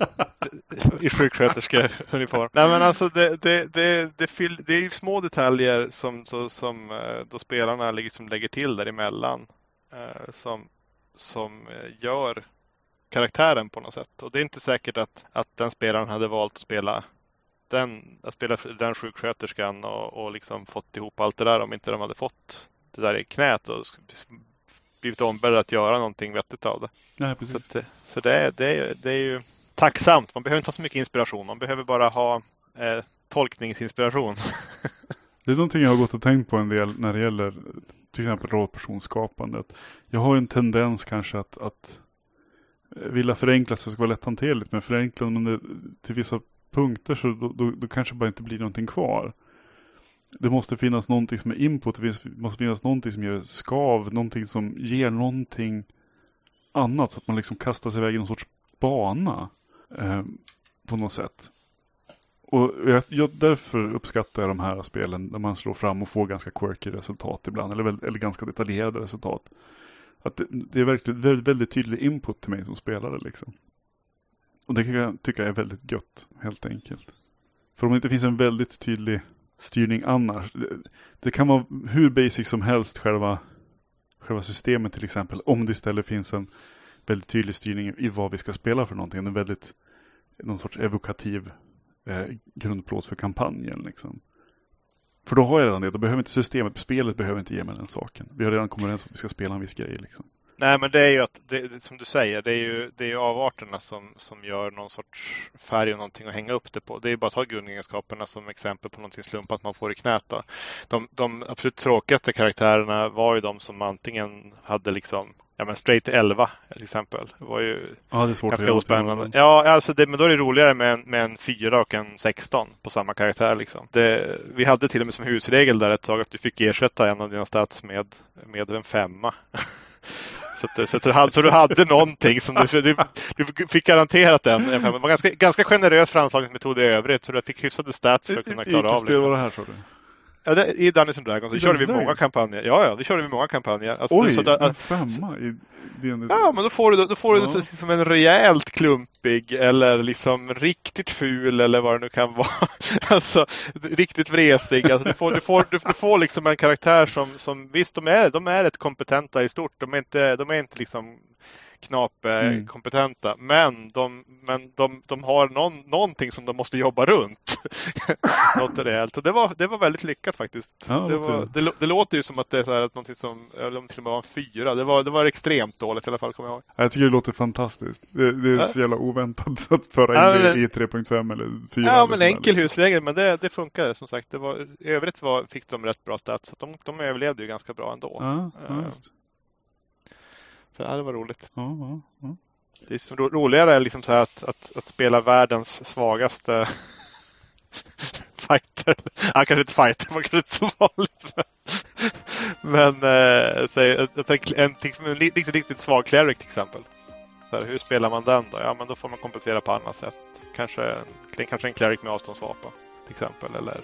I sjuksköterskeuniform. Nej men alltså det, det, det, det, fyll, det är ju små detaljer som, så, som eh, då spelarna liksom lägger till däremellan. Som, som gör karaktären på något sätt. Och det är inte säkert att, att den spelaren hade valt att spela den, att spela den sjuksköterskan och, och liksom fått ihop allt det där om inte de hade fått det där i knät och blivit ombedda att göra någonting vettigt av det.
Nej, precis.
Så, det, så det, är, det, är, det är ju tacksamt. Man behöver inte ha så mycket inspiration. Man behöver bara ha eh, tolkningsinspiration.
det är någonting jag har gått och tänkt på en del när det gäller till exempel rollpersonsskapandet. Jag har en tendens kanske att, att vilja förenkla så det ska vara lätthanterligt. Men det till vissa punkter så då, då, då kanske bara inte blir någonting kvar. det måste finnas någonting som är input, det måste finnas någonting som ger skav, någonting som ger någonting annat så att man liksom kastar sig iväg i någon sorts bana eh, på något sätt. Och jag, jag, därför uppskattar jag de här spelen där man slår fram och får ganska quirky resultat ibland, eller, eller ganska detaljerade resultat. Att det, det är verkligen väldigt, väldigt tydlig input till mig som spelare liksom. Och det kan jag tycka är väldigt gött, helt enkelt. För om det inte finns en väldigt tydlig styrning annars. Det, det kan vara hur basic som helst själva, själva systemet till exempel. Om det istället finns en väldigt tydlig styrning i vad vi ska spela för någonting. En väldigt, någon sorts evokativ eh, grundplåt för kampanjen liksom. För då har jag redan det. Då behöver inte systemet, spelet behöver inte ge mig den saken. Vi har redan kommit överens om att vi ska spela en viss grej liksom.
Nej, men det är ju att, det, som du säger, det är ju, det är ju avarterna som, som gör någon sorts färg och någonting att hänga upp det på. Det är bara att ta grundegenskaperna som exempel på någonting slumpat man får i knät. Då. De, de absolut tråkigaste karaktärerna var ju de som antingen hade liksom Ja men straight 11 till exempel. Det var ju
ja, det är svårt
ganska ospännande. Ja, alltså det, men då är det roligare med en, med en 4 och en 16 på samma karaktär. Liksom. Det, vi hade till och med som husregel där ett tag att du fick ersätta en av dina stats med, med en femma. Så, att, så, att du hade, så du hade någonting som du, du, du fick garanterat en. Det var ganska, ganska generös framslagningsmetod i övrigt så du fick hyfsade stats för att kunna klara av.
Var det här sa du?
Ja, det, I Dungeons and Dragons. Det körde vi många kampanjer. Ja, ja, det körde vi många kampanjer.
Alltså, Oj, så att, en femma i
din... Ja, men då får du, då får du ja. liksom en rejält klumpig eller liksom riktigt ful eller vad det nu kan vara. alltså riktigt vresig. Alltså, du, får, du, får, du, får liksom en karaktär som, som visst, de är, de är rätt kompetenta i stort. De är inte, de är inte liksom knapkompetenta. Mm. Men, de, men de, de har någon, någonting som de måste jobba runt. Något rejält. Och det var, det var väldigt lyckat faktiskt.
Ja,
det, var, det, det, låter ju som att det är så här, att någonting som, eller om det till och med var en fyra. Det var, det var extremt dåligt i alla fall, kommer jag ihåg.
Jag tycker det låter fantastiskt. Det, det är ja. så jävla oväntat att föra in det i 3.5 eller 4.
Ja, men enkel husregel. Men det, det funkade som sagt. Det var, I övrigt var, fick de rätt bra stats. Så de, de överlevde ju ganska bra ändå.
Ja, ja, just.
Så ja, det var roligt.
Ja, ja.
Det är som ro roligare liksom så att, att, att spela världens svagaste fighter. Han kanske inte fighter, man kanske inte så vanligt. Men, men eh, säg, jag tänker en, en riktigt, riktigt svag cleric till exempel. Så här, hur spelar man den då? Ja, men då får man kompensera på annat sätt. Kanske, kanske en cleric med avståndsvapen till exempel. Eller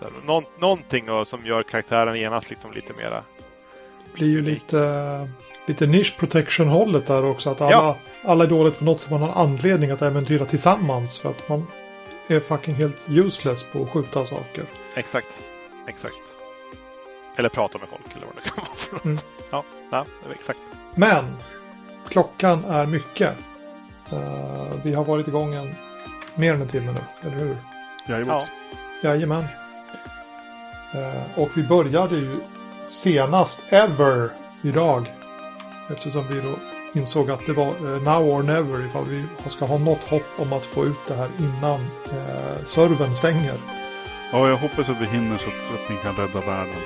där, någon, någonting som gör karaktären genast liksom lite mera
blir ju lite, lite niche protection hållet där också. Att alla, ja. alla är dåligt på något som har anledning att äventyra tillsammans. För att man är fucking helt useless på att skjuta saker.
Exakt. Exakt. Eller prata med folk eller vad det kan vara för något. Mm. Ja, ja, exakt.
Men klockan är mycket. Uh, vi har varit igång en, mer än en timme nu, eller hur?
Jajamän.
Ja. Jajamän. Uh, och vi började ju senast ever idag. Eftersom vi då insåg att det var eh, now or never ifall vi ska ha något hopp om att få ut det här innan eh, servern svänger.
Ja, jag hoppas att vi hinner så att, så att ni kan rädda världen.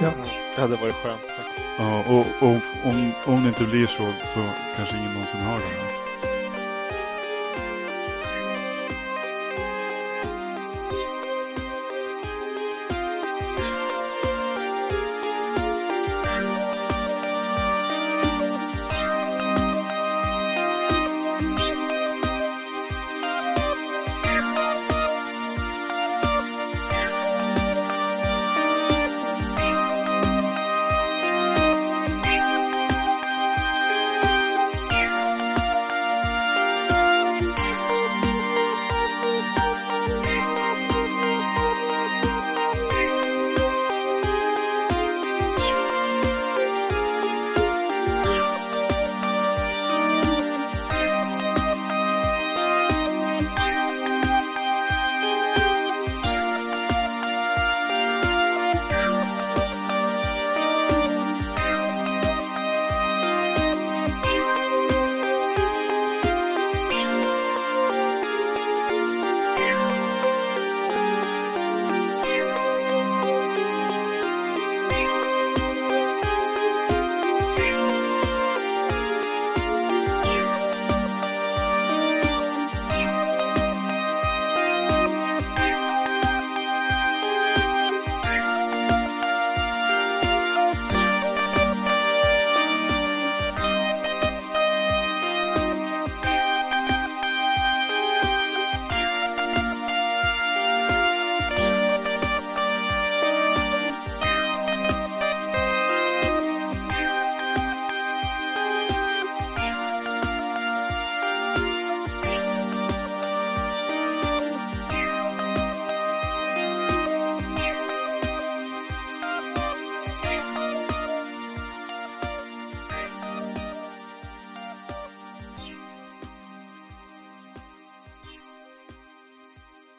Ja.
Det hade varit skönt
Ja, och, och om, om det inte blir så så kanske ingen någonsin hör det här.